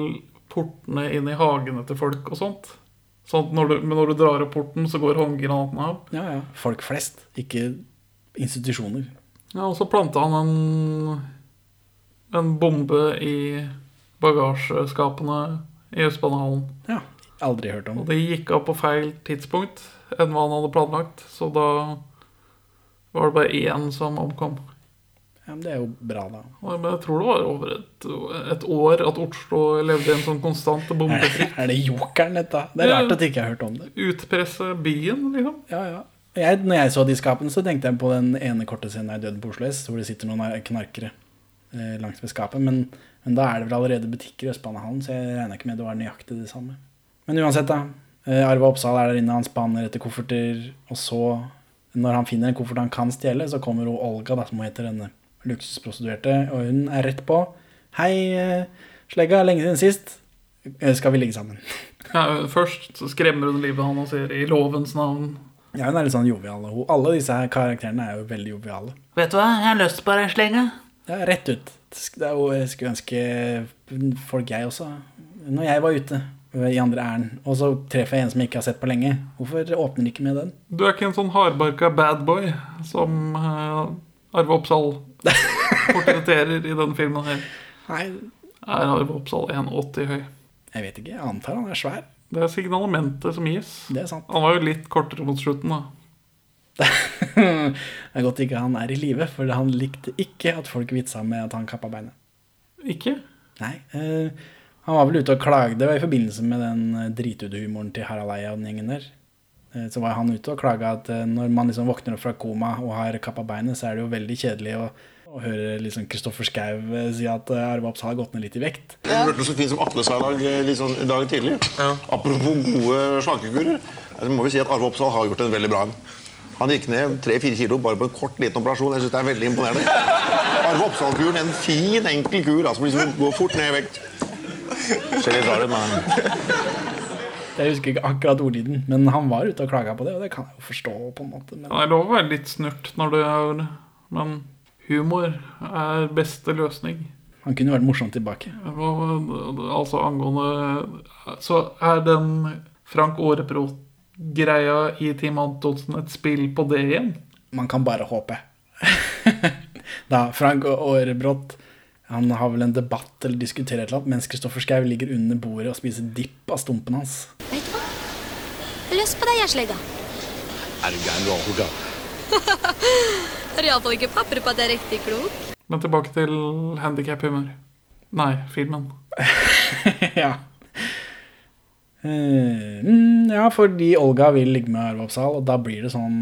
portene inn i hagene til folk og sånt. At når du, men når du drar opp porten, så går håndgranatene av. Ja, ja. Folk flest, ikke institusjoner. Ja, og så planta han en, en bombe i bagasjeskapene i Østbanehallen. Ja, aldri hørt om. Og det gikk av på feil tidspunkt enn hva han hadde planlagt. Så da var det bare én som omkom. Ja, men det er jo bra, da. Og Men jeg tror det var over et, et år at Oslo levde i en sånn konstant bombefrykt. er det jokeren, dette? Det er rart at jeg ikke har hørt om det. Utpresse byen, liksom. Ja, ja. Jeg, når jeg så de skapene, så tenkte jeg på den ene korte scenen i Døden på Oslo S, hvor det sitter noen knarkere eh, langs ved skapet. Men, men da er det vel allerede butikker i Østbanehallen, så jeg regner ikke med det var nøyaktig det samme. Men uansett, da. Eh, Arve Oppsal er der inne, han spaner etter kofferter, og så, når han finner en koffert han kan stjele, så kommer Olga, da, som hun heter, denne luksusprostituerte, og hun er rett på. Hei, eh, Slegga, lenge siden sist. Eh, Skal vi ligge sammen? <laughs> Ja, først så skremmer hun livet han og sier 'i lovens navn'. Ja, hun er litt sånn jovial. Alle disse her karakterene er jo veldig joviale. Vet du hva, jeg har lyst på deg, slenge. Ja, rett ut. Det er jo, jeg skulle ønske folk jeg også Når jeg var ute i andre ærend, og så treffer jeg en som jeg ikke har sett på lenge, hvorfor åpner de ikke med den? Du er ikke en sånn hardbarka bad boy som eh, Arve Oppsal portretterer i denne filmen her. Nei, Er Arve Oppsal 1,80 høy? jeg vet ikke. Jeg antar han er svær. Det er signalementet som gis. Det er sant. Han var jo litt kortere mot slutten, da. <laughs> det er godt ikke han er i live, for han likte ikke at folk vitsa med at han kappa beinet. Ikke? Nei. Uh, han var vel ute og klagde. I forbindelse med den eh, dritudehumoren til Harald Eia og den gjengen der. Eh, så var han ute og klaga at eh, når man liksom våkner opp fra koma og har kappa beinet, så er det jo veldig kjedelig å, å høre liksom Kristoffer Schau eh, si at Arve Oppsal har gått ned litt i vekt. Det hørte så fint som Atle sa i dag, liksom, i dag tidlig. Apropos gode slankekurer. Så må vi si at Arve Oppsal har gjort en veldig bra en. Han gikk ned 3-4 kilo bare på en kort, liten operasjon. Jeg synes det er veldig imponerende. Arve Oppsal-kuren, en fin, enkel kur altså, som liksom går fort ned i vekt. Ser litt rar ut, men Jeg husker ikke akkurat ordlyden, men han var ute og klaga på det, og det kan jeg jo forstå på en måte. Men Det er lov å være litt snurt når det er Men humor er beste løsning. han kunne vært morsom tilbake. Altså angående Så er den Frank Aarebrot-greia i Team Antonsen et spill på det igjen? Man kan bare håpe. <laughs> da, Frank Aarebrot han har vel en debatt eller diskuterer et eller annet, mens Kristoffer Schau ligger under bordet og spiser dipp av stumpen hans. Vet du hva? Jeg har lyst på deg, Gjerslegga. Er du gæren, du alkohol? Har <laughs> iallfall ikke papir på at jeg er riktig klok. Men tilbake til handikaphumor. Nei, filmen. <laughs> ja. Eh, mm, ja, fordi Olga vil ligge med Arve Oppsal, og da blir det sånn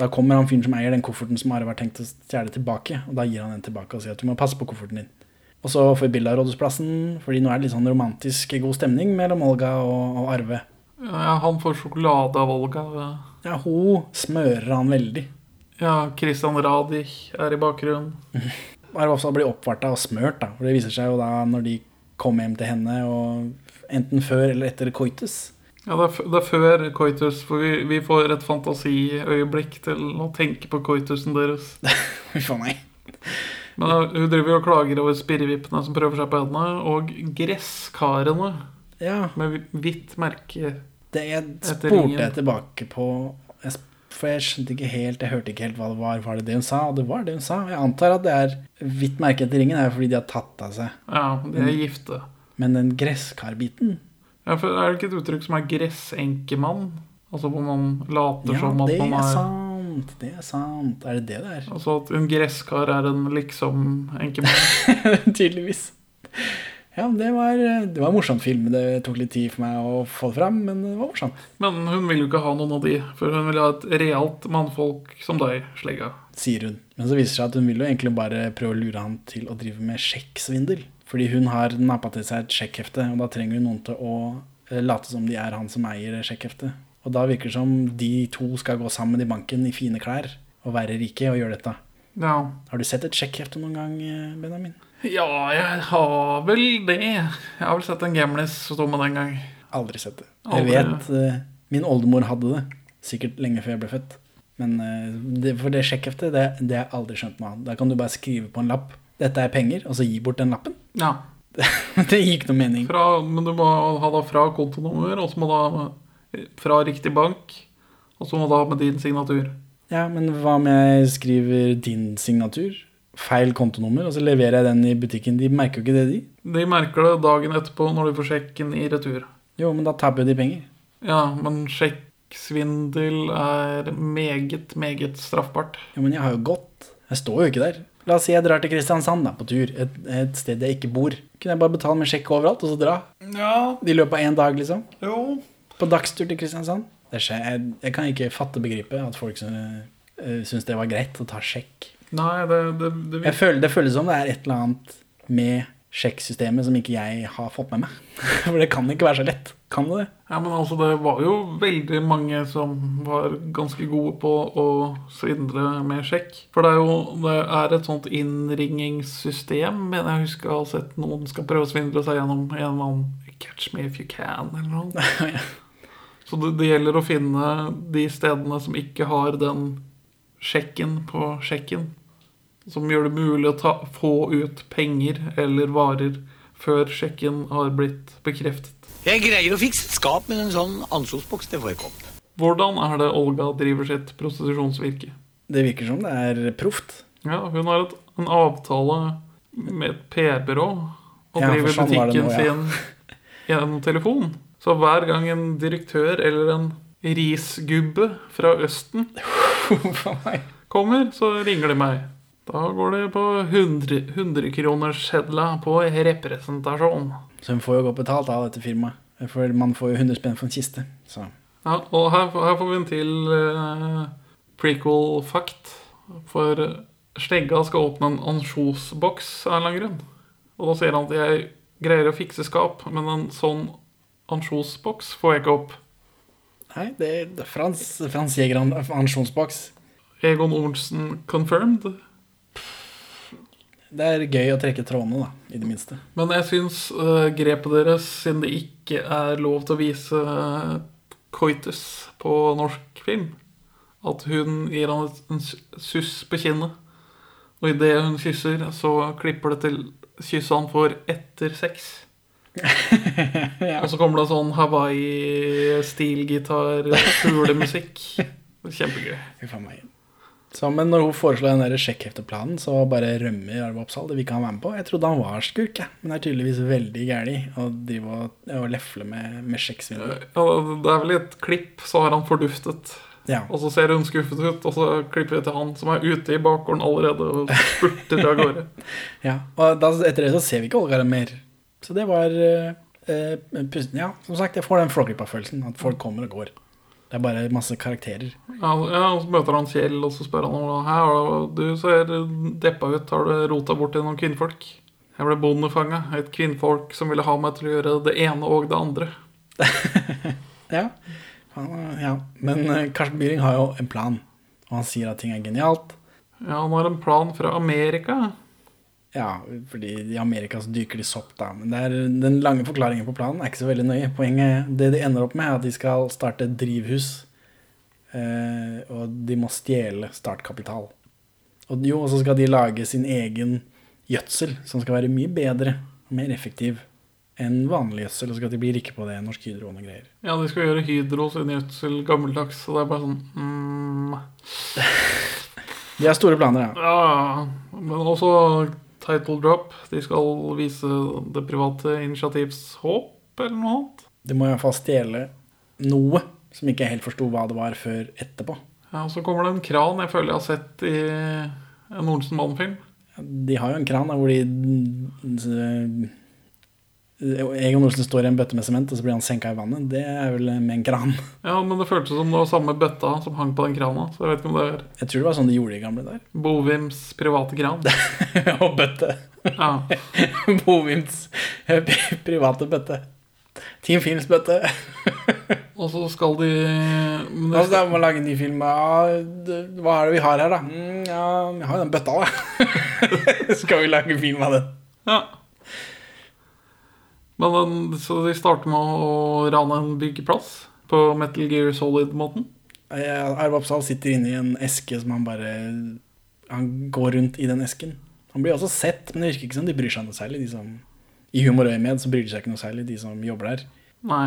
Da kommer han fyren som eier den kofferten som Arve har tenkt å stjele tilbake, og da gir han den tilbake og sier at du må passe på kofferten din. Og så får vi bilde av Rådhusplassen, fordi nå er det litt sånn romantisk god stemning mellom Olga og, og Arve. Ja, han får sjokolade av Olga. Ja, hun smører han veldig. Ja, Christian Radich er i bakgrunnen. <laughs> Arve Oppsal blir oppvarta og smørt, da. For det viser seg jo da når de kommer hjem til henne, og enten før eller etter coitus. Ja, det er, det er før coitus, for vi, vi får et fantasiøyeblikk til å tenke på coitusen deres. <laughs> Huff a meg. Men uh, hun driver jo og klager over spirrevippene som prøver seg på henne, og gresskarene Ja, med hvitt merke. det jeg Etter spurte jeg tilbake på jeg For jeg skjønte ikke helt, jeg hørte ikke helt hva det var. Var det det hun sa? Og det var det hun sa. Jeg antar at det er hvitt merke etter ringen er jo fordi de har tatt av seg. Ja, de er gifte. Men den gresskarbiten Ja, for Er det ikke et uttrykk som er gressenkemann? Altså hvor man later Ja, som at man er Ja, det er sant. Det er sant. Er det det det er? Altså at en gresskar er en liksom-enkemann. <laughs> Tydeligvis. Ja, det var, det var en morsom film. Det tok litt tid for meg å få det fram, men det var morsomt. Men hun vil jo ikke ha noen av de, for hun vil ha et realt mannfolk som deg, Slegga. sier hun. Men så viser det seg at hun vil jo egentlig bare prøve å lure han til å drive med sjekksvindel. Fordi hun har nappa til seg et sjekkhefte, og da trenger hun noen til å eh, late som de er han som eier sjekkheftet. Og da virker det som de to skal gå sammen i banken i fine klær og være rike og gjøre dette. Ja. Har du sett et sjekkhefte noen gang, eh, Benjamin? ja, jeg har vel det. Jeg har vel sett en gamlis stå med den gang. Aldri sett det. Jeg vet eh, Min oldemor hadde det. Sikkert lenge før jeg ble født. Men det, for det sjekkheftet, det, det har jeg aldri skjønt noe av. Da kan du bare skrive på en lapp. Dette er penger, og så gi bort den lappen. Ja. <laughs> det gir ikke noe mening. Fra, men du må ha da fra kontonummer, og så må du ha fra riktig bank, og så må du ha med din signatur. Ja, men hva om jeg skriver din signatur? Feil kontonummer, og så leverer jeg den i butikken. De merker jo ikke det, de. De merker det dagen etterpå når du får sjekken i retur. Jo, men da taper jo de penger. Ja, men sjekksvindel er meget, meget straffbart. Ja, men jeg har jo gått. Jeg står jo ikke der. La oss si jeg drar til Kristiansand da, på tur, et, et sted jeg ikke bor. Kunne jeg bare betale med sjekk overalt, og så dra? Ja. I løpet av én dag, liksom? Jo. På dagstur til Kristiansand? Jeg, jeg kan ikke fatte begripet at folk uh, syns det var greit å ta sjekk. Nei, det, det, det, Jeg føler, det føles som det er et eller annet med sjekksystemet som ikke jeg har fått med meg. <laughs> For det kan ikke være så lett. Kan det det? Ja, men altså, det var jo veldig mange som var ganske gode på å svindle med sjekk. For det er jo det er et sånt innringingssystem, men jeg husker jeg har sett noen skal prøve å svindle seg gjennom en eller annen Catch me if you can, eller noe. <laughs> Så det, det gjelder å finne de stedene som ikke har den sjekken på sjekken. Som gjør det mulig å ta, få ut penger eller varer før sjekken har blitt bekreftet. Jeg greier å fikse et skap med en sånn ansjosboks. Det får jeg ikke. Hvordan er det Olga driver sitt prostitusjonsvirke? Det virker som det er proft. Ja, hun har et, en avtale med et PR-byrå og Ja, driver sånn butikken nå, ja. sin <laughs> gjennom telefon. Så hver gang en direktør eller en risgubbe fra Østen kommer, så ringer de meg. Da går det på 100 100-kronerssedla på representasjon. Så hun får jo godt betalt av dette firmaet. For man får jo 100 spenn for en kiste. Så. Ja, og her, her får vi en til eh, prequel-fact. For Slegga skal åpne en ansjosboks av en eller annen grunn. Og da sier han at jeg greier å fikse skap, men en sånn ansjosboks får jeg ikke opp. Nei, det er Frans, Frans Jæger ansjonsboks. Egon Olsen confirmed. Det er gøy å trekke trådene, da, i det minste. Men jeg syns uh, grepet deres, siden det ikke er lov til å vise uh, coitus på norsk film, at hun gir han en suss på kinnet. Og idet hun kysser, så klipper det til kysset han får etter sex. <laughs> Og så kommer det sånn Hawaii-stilgitar, <laughs> fulemusikk. Kjempegøy. Fy faen meg. Så, men når hun foreslår den der sjekkhefteplanen, så bare rømmer Arve Oppsal. Det vil ikke han være med på. Jeg trodde han var skurk, jeg. men det er tydeligvis veldig gærlig å drive og, og lefle med, med sjekksvindel. Ja, det er vel i et klipp så har han forduftet. Ja. Og så ser hun skuffet ut, og så klipper vi til han som er ute i bakgården allerede og spurter av gårde. <laughs> Ja, og da, etter det så ser vi ikke Olga mer. Så det var eh, eh, Ja, som sagt, jeg får den flåklippa-følelsen. At folk kommer og går. Det er bare masse karakterer. Ja, ja, og så møter han Kjell, og så spør han om Hæ, du ser deppa ut, har du rota borti noen kvinnfolk? Jeg ble bondefanga, et kvinnfolk som ville ha meg til å gjøre det ene og det andre. <laughs> Ja. Han- ja. Men eh, Karsten Byring har jo en plan, og han sier at ting er genialt. Ja, han har en plan fra Amerika. Ja, fordi i Amerika så dyker de sopp, da. Men det er, den lange forklaringen på planen er ikke så veldig nøye. Poenget, det de ender opp med, er at de skal starte et drivhus. Eh, og de må stjele startkapital. Og jo, så skal de lage sin egen gjødsel, som skal være mye bedre og mer effektiv enn vanlig gjødsel. Og så skal de bli rike på det. Norsk Hydro og noe greier. Ja, de skal gjøre Hydro sin gjødsel gammeldags, så det er bare sånn mm, <laughs> De har store planer, ja. Ja, men også title drop. De skal vise det private initiativs håp, eller noe annet. De må i hvert fall stjele noe som ikke jeg helt forsto hva det var før etterpå. Ja, og Så kommer det en kran jeg føler jeg har sett i en Olsen Mann-film. De har jo en kran der hvor de Egon Olsen står i en bøtte med sement, og så blir han senka i vannet. Det er vel med en kran. Ja, men det føltes som det var samme bøtta som hang på den krana. Så jeg vet ikke om det er Jeg tror det var sånn de gjorde i gamle der Bovims private kran. <laughs> og bøtte. Ja. <laughs> Bovims private bøtte. Team Films bøtte. <laughs> Og så skal de men Altså, da må lage en ny film. Ja, det- hva er det vi har her, da? Mm, ja, vi har jo den bøtta, da. Skal vi lage film av den? Ja. Men den, så de starter med å rane en byggeplass på Metal Gear Solid-måten. Arve Oppsal sitter inne i en eske som han bare Han går rundt i den esken. Han blir også sett, men det virker ikke som de bryr seg noe særlig. De som, I humor og med så bryr de seg ikke noe særlig, de som jobber der. Nei.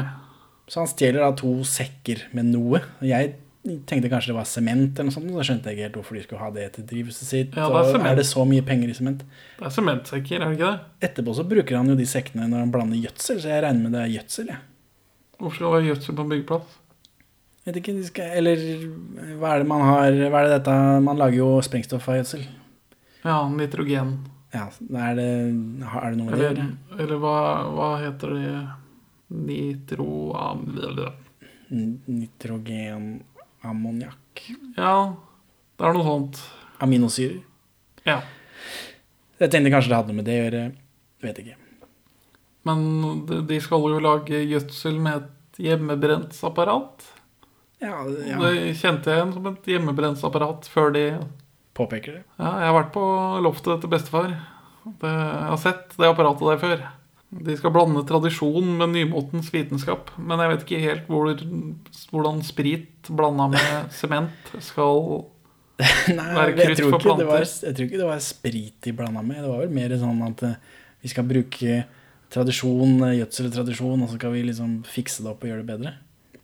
Så han stjeler da to sekker med noe. Jeg tenkte kanskje det var sement, eller noe sånt, så skjønte jeg ikke helt hvorfor de skulle ha det til drivhuset sitt. Ja, det er er det så mye penger i sement? Det er sementsekker, er det ikke det? Etterpå så bruker han jo de sekkene når han blander gjødsel, så jeg regner med det er gjødsel. jeg. Hvorfor skal det være gjødsel på en byggeplass? Vet ikke, skal, eller hva er det man har Hva er det dette Man lager jo sprengstoff av gjødsel. Ja, nitrogen. Ja, er det, er det noe med det å Eller, gjøre? eller hva, hva heter det Nitroam... Nitrogen, ammoniakk, Ja, det er noe sånt. aminosyrer. Ja. Jeg tenkte kanskje det hadde noe med det å gjøre. Vet ikke. Men de- skal jo lage gjødsel med et hjemmebrentsapparat. Ja, ja. Det kjente jeg igjen som et hjemmebrentsapparat før de Påpeker det. Ja, jeg har vært på loftet til bestefar. Det, jeg har sett det apparatet der før. De skal blande tradisjon med nymotens vitenskap. Men jeg vet ikke helt hvor, hvordan sprit blanda med <laughs> sement skal Nei, være krutt for planter. var, jeg tror ikke det var sprit de blanda med. Det var vel mer sånn at eh, vi skal bruke tradisjon, eh, gjødseltradisjon, og så skal vi liksom fikse det opp og gjøre det bedre.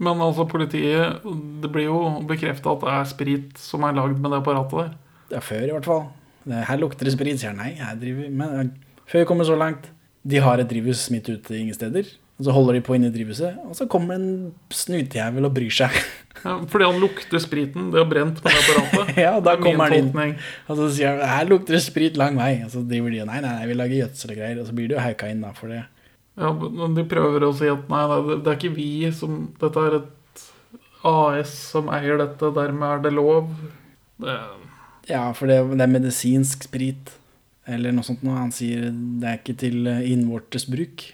Men altså, politiet Det blir jo bekrefta at det er sprit som er lagd med det apparatet der. Ja, før i hvert fall. Det, her lukter det sprit, sier han. Nei, jeg driver med Men eh, før vi kommer så langt De har et drivhus midt ute ingen steder. Og så holder de på inne i drivhuset, og så kommer en snutejævel og bryr seg. Ja, fordi han lukter spriten. Det har brent på det apparatet. <laughs> ja, og da er kommer han inn. Og så sier han her lukter det sprit lang vei. Og så driver de og nei, nei, nei, vi lager gjødsel og greier. Og så blir det jo hauka inn da for det. Ja, men de prøver å si at nei, nei, det- det er ikke vi som Dette er et AS som eier dette, dermed er det lov. Det, Ja, for det, det er medisinsk sprit. Eller noe sånt noe. Han sier det er ikke til eh, innvortes bruk.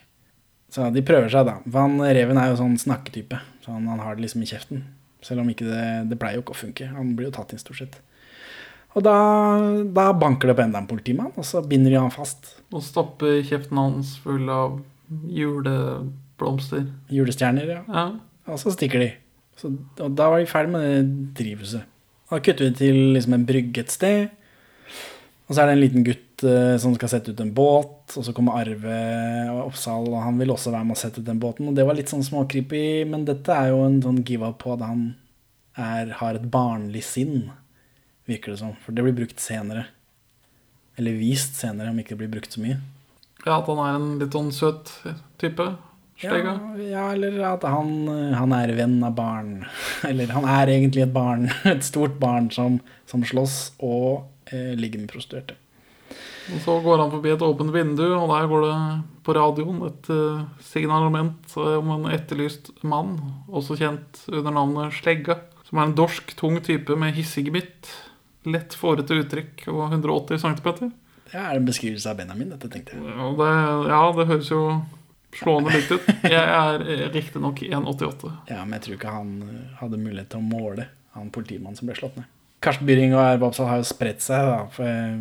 Så de prøver seg, da. For han, Reven er jo sånn snakketype. Så han, han har det liksom i kjeften. Selv om ikke det Det pleier jo ikke å funke. Han blir jo tatt inn, stort sett. Og da, da banker det på enda en politimann, og så binder de han fast. Og stopper kjeften hans full av juleblomster. Julestjerner, ja. Ja. Og så stikker de. Så, og da var de ferdig med det drivhuset. Da kutter vi til liksom en brygge et sted. Og så er det en liten gutt eh, som skal sette ut en båt. Og så kommer Arve Oppsal, og han vil også være med å sette ut den båten. Og det var litt sånn småkrippy, men dette er jo en sånn give-up på at han er, har et barnlig sinn, virker det som. For det blir brukt senere. Eller vist senere, om ikke det blir brukt så mye. ja, at han er en litt sånn søt type. Ja, ja, eller at han, han er venn av barn. <laughs> Eller han er egentlig et barn. <laughs> Et stort barn som, som slåss og eh, ligger med prostituerte. Og så går han forbi et åpent vindu, og der går det på radioen et eh, signalement eh, om en etterlyst mann, også kjent under navnet Slegga. Som er en dorsk, tung type med hissig gemytt, lett fårete uttrykk og 180 cm. Det er en beskrivelse av Benjamin, dette tenkte jeg. Ja, det, ja, det høres jo slående likt ut. Jeg er eh, riktignok 1,88. Ja, men jeg tror ikke han hadde mulighet til å måle han politimannen som ble slått ned. Karsten Byring og Erbabsal har jo spredt seg, da. For,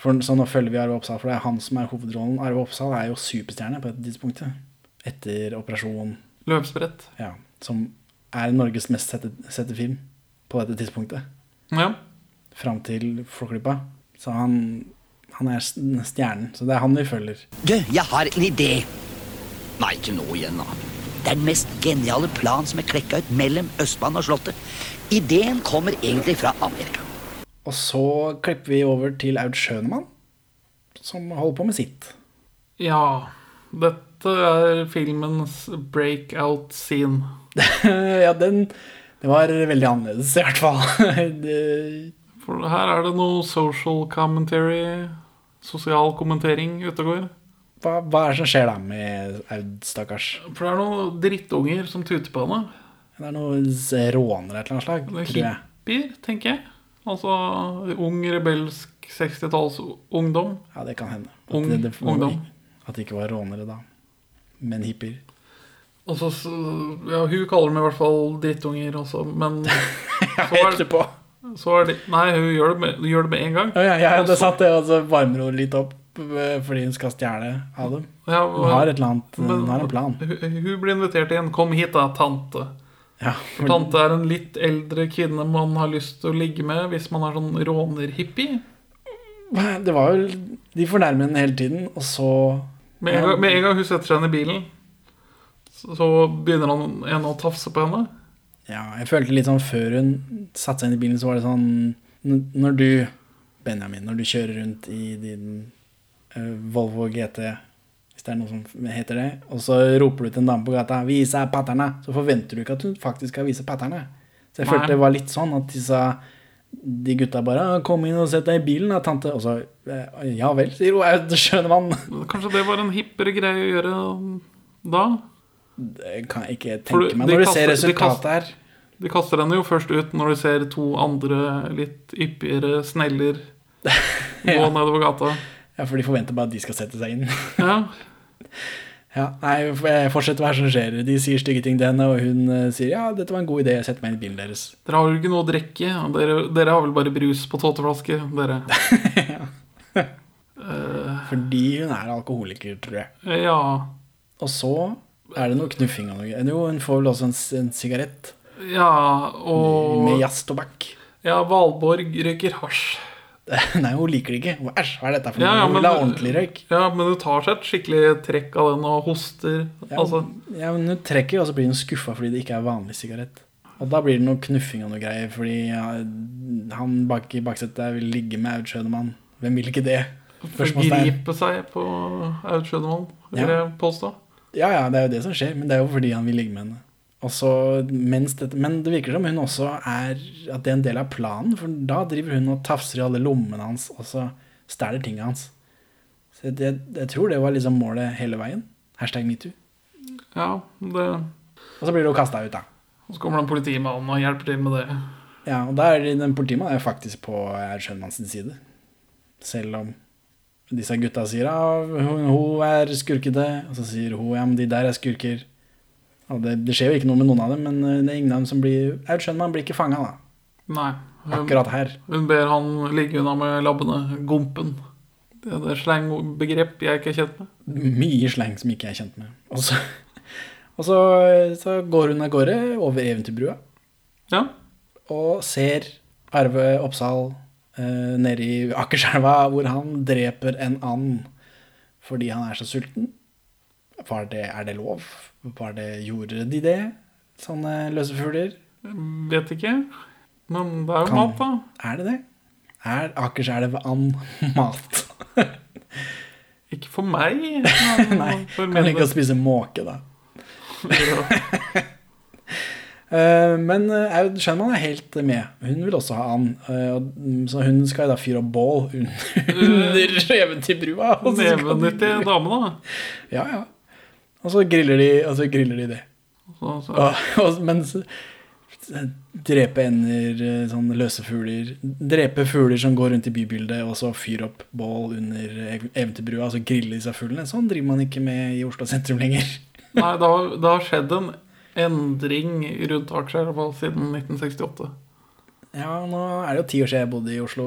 for, så nå følger vi Arve Oppsal, for det er han som er hovedrollen. Arve Oppsal er jo superstjerne på dette tidspunktet. Etter Operasjon Løpsbrett. Ja, som er Norges mest sette, sette film på dette tidspunktet. Ja. Fram til Flåklypa. Så han, han er stjernen. Så det er han vi følger. Du, jeg har en idé. Nei, ikke nå igjen, da. Det er den mest geniale plan som er klekka ut mellom Østbanen og Slottet. Ideen kommer egentlig fra Amerika. Og så klipper vi over til Aud Schønemann, som holder på med sitt. ja. Dette er filmens breakout scene. <laughs> ja, den Det var veldig annerledes, i hvert fall. <laughs> det, For her er det noe social commentary, sosial kommentering ute og går. hva, hva er det som skjer da med Aud, stakkars? For det er noen drittunger som tuter på henne. Det er noen rånere et eller annet slag, Det er hippier, tenker jeg. Altså ung, rebelsk 60-tallsungdom. Ja, det kan hende. At Ung det, det, ungdom. At det ikke var rånere da, men hippier. Og så, ja, hun kaller dem i hvert fall drittunger også, men <laughs> er, Etterpå. så er det Nei, hun gjør det med, gjør det med en gang. Ja, ja, ja, det satt det, og så varmer hun litt opp eh, fordi hun skal stjele av dem. Ja, Hun har et eller annet, men- hun har en plan. Hun, hun blir invitert igjen. 'Kom hit, da, tante'. Ja, For tante er en litt eldre kvinne man har lyst til å ligge med hvis man er sånn rånerhippie. Det var jo De fornærmer henne hele tiden, og så Med en, gang, hun setter seg inn i bilen, så, så begynner han en å tafse på henne. Ja, jeg følte litt sånn før hun satte seg inn i bilen, så var det sånn Når du, Benjamin, når du kjører rundt i din eh, Volvo GT, hvis det er noe som heter det, og så roper du til en dame på gata 'Vis deg patterne', så forventer du ikke at hun faktisk skal vise patterne. Så jeg Nei. følte det var litt sånn at disse de gutta bare «Ah, 'Kom inn og sett deg i bilen, da, tante.' Og så eh, 'Ja vel', sier hun. «Jeg skjønner mann? Kanskje det var en hippere greie å gjøre da? Det kan jeg ikke tenke meg. når Når du ser resultatet her. De kaster henne jo først ut når du ser to andre litt yppigere sneller <laughs> gå Ja. nedover gata. Ja, for de forventer bare at de skal sette seg inn. Ja. Ja, nei, fortsett hva som skjer. De sier stygge ting til henne, og hun eh, sier ja, dette var en god idé, jeg setter meg inn i bilen deres. Dere har jo ikke noe å drikke. Dere, dere har vel bare brus på tåteflaske, dere. <laughs> Fordi hun er alkoholiker, tror jeg. Ja. Og så er det noe knuffing av noe. Jo, hun får vel også en, en sigarett Ja, og med jazztobakk. Ja, Valborg røyker hasj. <laughs> Nei, hun liker det ikke. Æsj, hva er dette for noe? Ja, ja, hun vil ha ordentlig røyk. ja, men hun tar seg et skikkelig trekk av den og hoster. Ja, Altså, ja, men hun trekker, og så blir hun skuffa fordi det ikke er vanlig sigarett. Og da blir det noe knuffing og noe greier, fordi han bak i baksetet vil ligge med Aud Schønemann. Hvem vil ikke det? Forgripe seg på Aud Schønemann, vil Ja. jeg påstå. Ja, ja, det er jo det som skjer, men det er jo fordi han vil ligge med henne. Og så, mens dette, men det virker som hun også er At det er en del av planen, for da driver hun og tafser i alle lommene hans, og så stjeler tingene hans. Så jeg, jeg, tror det var liksom målet hele veien. Hashtag metoo. Ja, det Og så blir du kasta ut, da. Og så kommer den politimannen og hjelper til med det. Ja, og da er den politimannen er faktisk på Aud side. Selv om disse gutta sier at hun, hun er skurkete, og så sier hun ja, men de der er skurker. Og det, det skjer jo ikke noe med noen av dem, men eh, det er ingen av dem som blir Aud Schønmann blir ikke fanga, da. Nei. Hun, Akkurat her. Hun ber han ligge unna med labbene. Gompen. Det er et slangbegrep jeg ikke er kjent med. Mye slang som ikke jeg er kjent med. Og så, og så, så går hun av gårde over Eventyrbrua Ja. og ser Arve Oppsal eh, nede i Akerselva, hvor han dreper en and fordi han er så sulten. For det, er det lov? Var det, gjorde de det? Sånne løse fugler? Vet ikke. Men det er jo mat, da. Er det det? Er Akerselv an <laughs> mat? Ikke for meg. <laughs> Nei, for kan ikke spise måke, da. <laughs> Eh, men uh, Aud Schønmann er helt med. Hun vil også ha and. eh, så hun skal da fyre opp bål under, under til brua Neven til de- Nevenyttige dame, da. Ja, ja. Og så griller de, og så griller de det. Så, <laughs> så. Og, og, mens drepe ender, sånn løse fugler Drepe fugler som går rundt i bybildet, og så fyre opp bål under ev- eventyrbrua, altså så grille disse fuglene. Sånn driver man ikke med i Oslo sentrum lenger. <laughs> Nei, det har, det har skjedd en endring rundt aksjer, i hvert fall siden 1968. Ja, nå er det jo ti år siden jeg bodde i Oslo,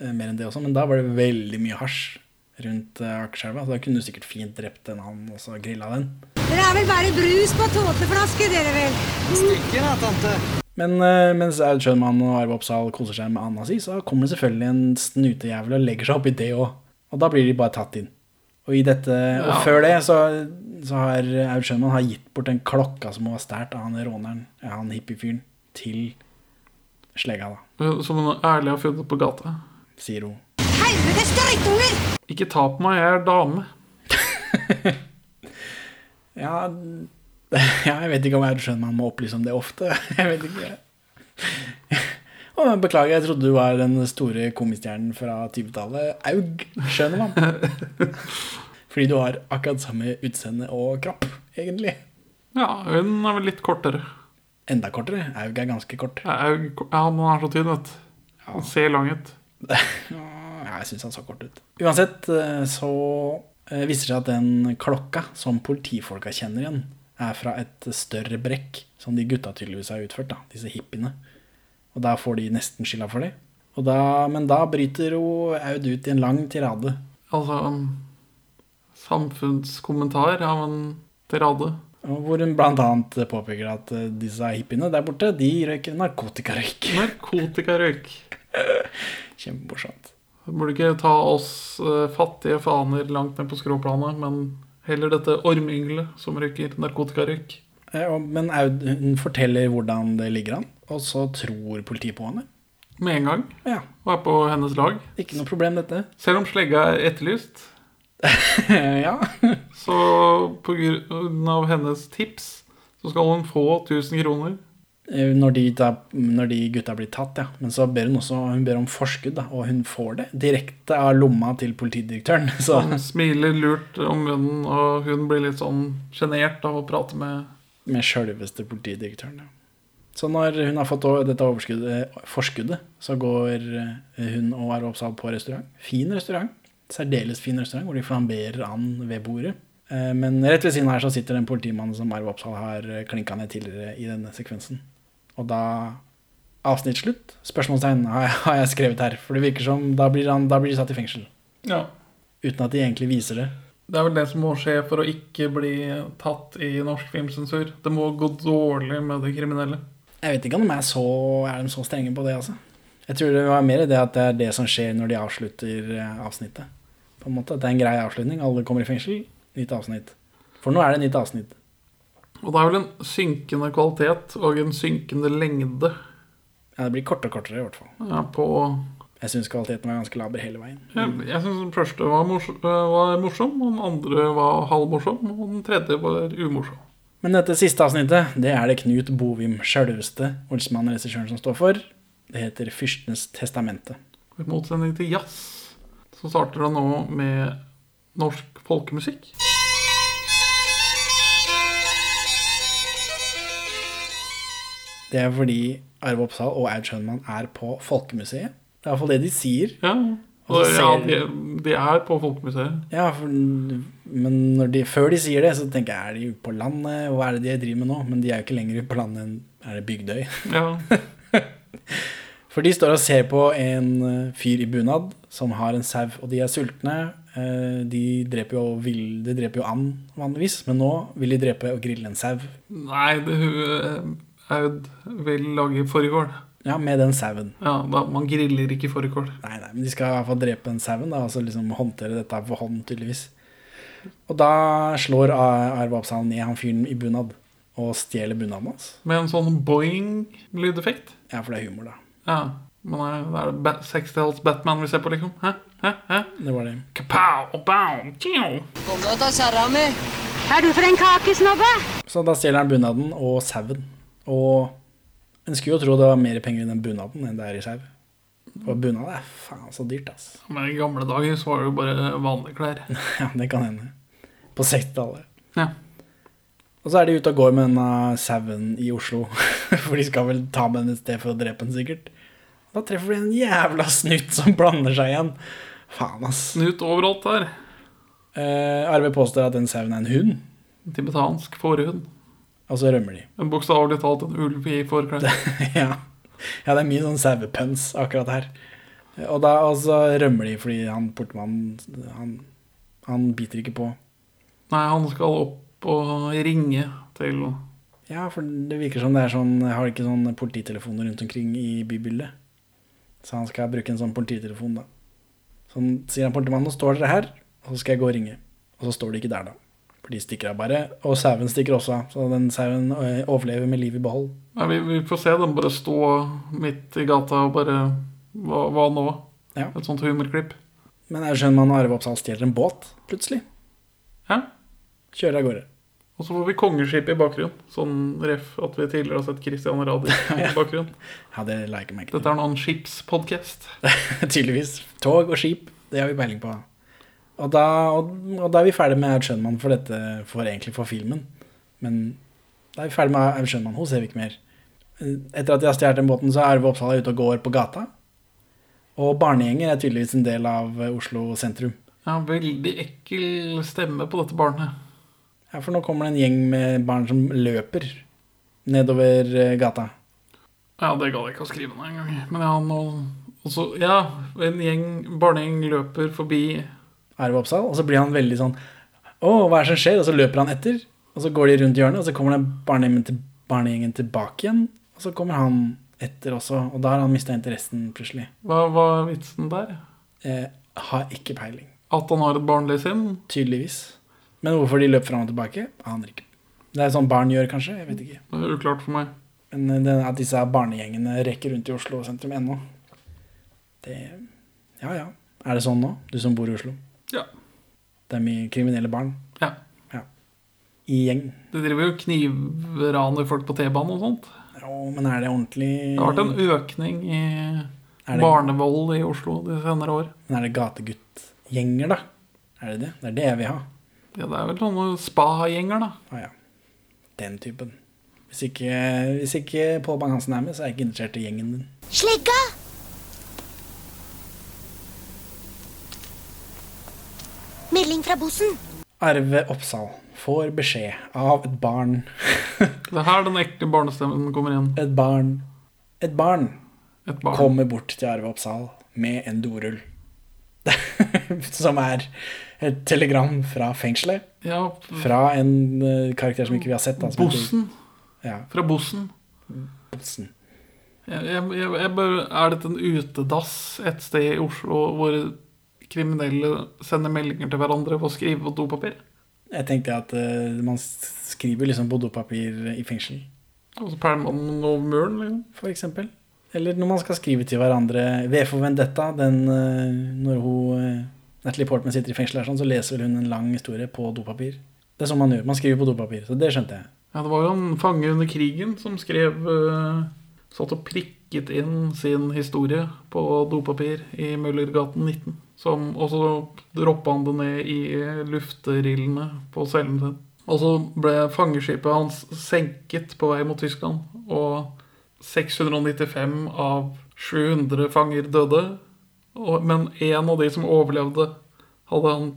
eh, mer enn det også, men da var det veldig mye hasj rundt eh, Akerselva, så da kunne du sikkert fint drept en and og så grilla den. Dere er vel bare brus på tåteflaske, dere vel? Stikker da, tante. Men eh, mens Aud Schønmann og Arve Oppsal koser seg med anda si, så kommer det selvfølgelig en snutejævel og legger seg oppi det òg. Og da blir de bare tatt inn. Og i dette, og Ja. før det så, så har Aud Schønmann har gitt bort den klokka som hun har stjålet av han råneren, han hippiefyren, til slegga, da, Som hun ærlig har funnet på gata. sier hun. Helvetes drittunger! Ikke ta på meg, jeg er dame. <laughs> Ja, <laughs> ja, jeg vet ikke om jeg skjønner man må opplyse om det ofte. <laughs> Jeg vet ikke. Å, beklager, jeg trodde du var den store komistjernen fra 20-tallet. Aug skjønner man. Fordi du har akkurat samme utseende og kropp, egentlig. Ja, hun er vel litt kortere. Enda kortere. Aug er ganske kort. Ja, jeg- ja men han er så tynn, vet du. Han ser lang ut. Jeg syns han så kort ut. Uansett eh, så eh, viser det seg at den klokka som politifolka kjenner igjen, er fra et større brekk som de gutta tydeligvis har utført, da, disse hippiene. Og da får de nesten skylda for det. Og da, men da bryter hun Aud ut i en lang tirade. Altså en samfunnskommentar av en tirade. Hvor hun annet påpeker at eh, disse hippiene der borte, de røyker narkotikarøyk. Narkotikarøyk. <laughs> Kjempemorsomt. Burde ikke ta oss eh, fattige faner langt ned på skråplanet, men heller dette ormynglet som røyker narkotikarøyk. Ja, Men Aud forteller hvordan det ligger an, og så tror politiet på henne. Med en gang. Ja. Og er på hennes lag. Ikke noe problem, dette. Selv om slegga er etterlyst, <laughs> ja. så på grunn av hennes tips så skal hun få 1000 kroner. Eh, Når de, da, når de gutta blir tatt, ja. Men så ber hun også hun ber om forskudd, da, og hun får det direkte av lomma til politidirektøren. <laughs> Så Han smiler lurt om munnen, og hun blir litt sånn sjenert av å prate med med sjølveste politidirektøren. Ja. Så når hun har fått dette forskuddet, så går eh, hun og Are Oppsal på restaurant. Fin restaurant. Særdeles fin restaurant, hvor de flamberer an ved bordet. Eh, Men rett ved siden her så sitter den politimannen som Arve Oppsal har eh, klinka ned tidligere i denne sekvensen. Og da Avsnitt slutt? Spørsmålstegn har jeg, har jeg skrevet her. For det virker som da blir, han, da blir de satt i fengsel. Ja. Uten at de egentlig viser det. Det er vel det som må skje for å ikke bli tatt i norsk filmsensur. Det må gå dårlig med de kriminelle. Jeg vet ikke om de er så, er de så strenge på det, altså. Jeg tror det var mer det at det er det som skjer når de avslutter eh, avsnittet. På en måte, at Det er en grei avslutning. Alle kommer i fengsel. Nytt avsnitt. For nå er det nytt avsnitt. Og det er vel en synkende kvalitet og en synkende lengde Ja, Det blir kortere og kortere, i hvert fall. ja, på Jeg syns kvaliteten var ganske laber hele veien. Jeg, jeg syns den første var, mors var morsom, og den andre var halvmorsom, og den tredje var umorsom. Men dette siste avsnittet, det er det Knut Bovim sjølveste, Olsmann-regissøren, som står for. Det heter Fyrstenes testamente. I motsetning til jazz så starter det nå med norsk folkemusikk. Det er fordi Arve Oppsal og Aud Schønmann er på Folkemuseet. Det er iallfall det de sier. Ja, Og ja de, de er på Folkemuseet. Ja, for, men når de, før de sier det, så tenker jeg er de ute på landet? Hva er det de driver med nå? Men de er jo ikke lenger ute på landet enn er det Bygdøy. Ja. <laughs> For de står og ser på en eh, fyr i bunad som har en sau, og de er sultne. Eh, De dreper jo, vill, de dreper jo and vanligvis, men nå vil de drepe og grille en sau. Nei, det, hun, Aud vil lage fårikål. Ja, med den sauen. Ja, da, man griller ikke fårikål. Nei, nei, men de skal i hvert fall drepe den sauen, da, og så liksom håndtere dette for hånd, tydeligvis. Og da slår A- Arve Oppsal ned han fyren i bunad, og stjeler bunaden hans. Med en sånn boing-lydeffekt. Ja, for det er humor, da. Ja, men er, det er det Bat- 60-talls Batman vi ser på, liksom? Hæ? Hæ? Hæ? Det var det. Kapow, bow, tjow. Er du for en kakesnobbe? Så da stjeler han bunaden og sauen. Og en skulle jo tro det var mer penger i den bunaden enn det er i sau. Og bunad er faen så dyrt, ass. Men i gamle dager så var det jo bare vanlige klær. <laughs> Ja, det kan hende. På 60-tallet. Ja. Og så er de ute og går med denne sauen i Oslo. <laughs> For de skal vel ta med den et sted for å drepe den, sikkert. Da treffer de en jævla snutt som blander seg igjen. Faen, ass. Snutt overalt her. Eh, Arve påstår at den sauen er en hund, Tibetansk fårehund. Og så rømmer de. En Bokstavelig talt en ulv i fårklær. <laughs> ja. ja, det er mye sånn sauepøns akkurat her. Og, da, og så rømmer de fordi han portmannen han, han biter ikke på. Nei, han skal opp og ringe til Ja, for det virker som det er sånn har ikke sånn polititelefoner rundt omkring i bybildet. Så han skal bruke en sånn polititelefon, da. Så han sier han portmannen, nå står dere her, og så skal jeg gå og ringe. Og så står de ikke der, da. For de stikker av bare. Og sauen stikker også av. Så den sauen øh, overlever med liv i behold. Ja, vi, vi får se den bare stå midt i gata og bare Hva, hva nå? Ja. Et sånt humorklipp. Men jeg skjønner man Arve Oppsal stjeler en båt, plutselig. Ja. Kjører av gårde. Og så får vi kongeskipet i bakgrunnen. Sånn ref at vi tidligere har sett Christian Radich <laughs> i bakgrunnen. Ja, det liker meg ikke. Dette er noen skipspodkast. <laughs> Tydeligvis. Tog og skip, det har vi peiling på. Og da, og, og da er vi ferdig med Aud Schønmann for dette, for egentlig for filmen. Men da er vi ferdig med Aud Schønmann, hun ser vi ikke mer. Etter at de har stjålet den båten, så er Arve Oppsal ute og går på gata. Og barnegjenger er tydeligvis en del av Oslo sentrum. Ja, veldig ekkel stemme på dette barnet. Ja, for nå kommer det en gjeng med barn som løper nedover eh, gata. Ja, det gadd jeg ikke å skrive ned engang. Men ja, nå også, ja, en gjeng, barnegjeng løper forbi Arve Oppsal, og så blir han veldig sånn Å, hva er det som skjer? Og så løper han etter, og så går de rundt hjørnet, og så kommer den barnegjengen, til, barnegjengen tilbake igjen, og så kommer han etter også, og da har han mista interessen plutselig. Hva var vitsen der? Eh, har ikke peiling. At han har et barnlig sinn? Tydeligvis. Men hvorfor de løp fram og tilbake, aner ikke. Det er sånn barn gjør, kanskje. Jeg vet ikke. Det er uklart for meg. Men eh, det, at disse barnegjengene rekker rundt i Oslo sentrum ennå, det Ja ja. Er det sånn nå, du som bor i Oslo? Ja. Det er mye kriminelle barn? Ja. ja. I gjeng? Du driver jo knivraner folk på T-banen og sånt. Jo, men er det ordentlig Det har vært en økning i det- barnevold i Oslo de senere år. Men er det gateguttgjenger, da? Er det det? Det er det jeg vil ha. Ja, det er vel sånne spa-gjenger, da. Ah, ja. Den typen. Hvis ikke, hvis ikke Pål Bang-Hansen er med, så er jeg ikke interessert i gjengen din. Slegga! Melding fra bossen. Arve Oppsal får beskjed av et barn <laughs> Det er her den ekte barnestemmen kommer inn. Et barn Et barn, Et barn. kommer bort til Arve Oppsal med en dorull. <laughs> som er et telegram fra fengselet. Ja. Fra en eh, karakter som ikke vi har sett. Altså, Bossen. Ja. Fra Bossen. Bossen. Jeg, jeg, jeg, jeg er dette en utedass et sted i Oslo hvor kriminelle sender meldinger til hverandre for å skrive på dopapir? Jeg tenkte at uh, man skriver liksom på dopapir i fengsel. Og så perler man den over muren? Liksom. For eksempel. Eller når man skal skrive til hverandre V for Vendetta, den, uh, når hun, uh, Natalie Portman sitter i fengsel, sånn, så leser hun en lang historie på dopapir. Det er sånn man gjør. Man skriver på dopapir. Så det skjønte jeg. Ja, det var jo en fange under krigen som skrev Satt og prikket inn sin historie på dopapir i Møllergaten 19. Som, og så droppa han det ned i lufterillene på cellen sin. Og så ble fangeskipet hans senket på vei mot Tyskland. Og 695 av 700 fanger døde. Og, men en av de som overlevde, hadde han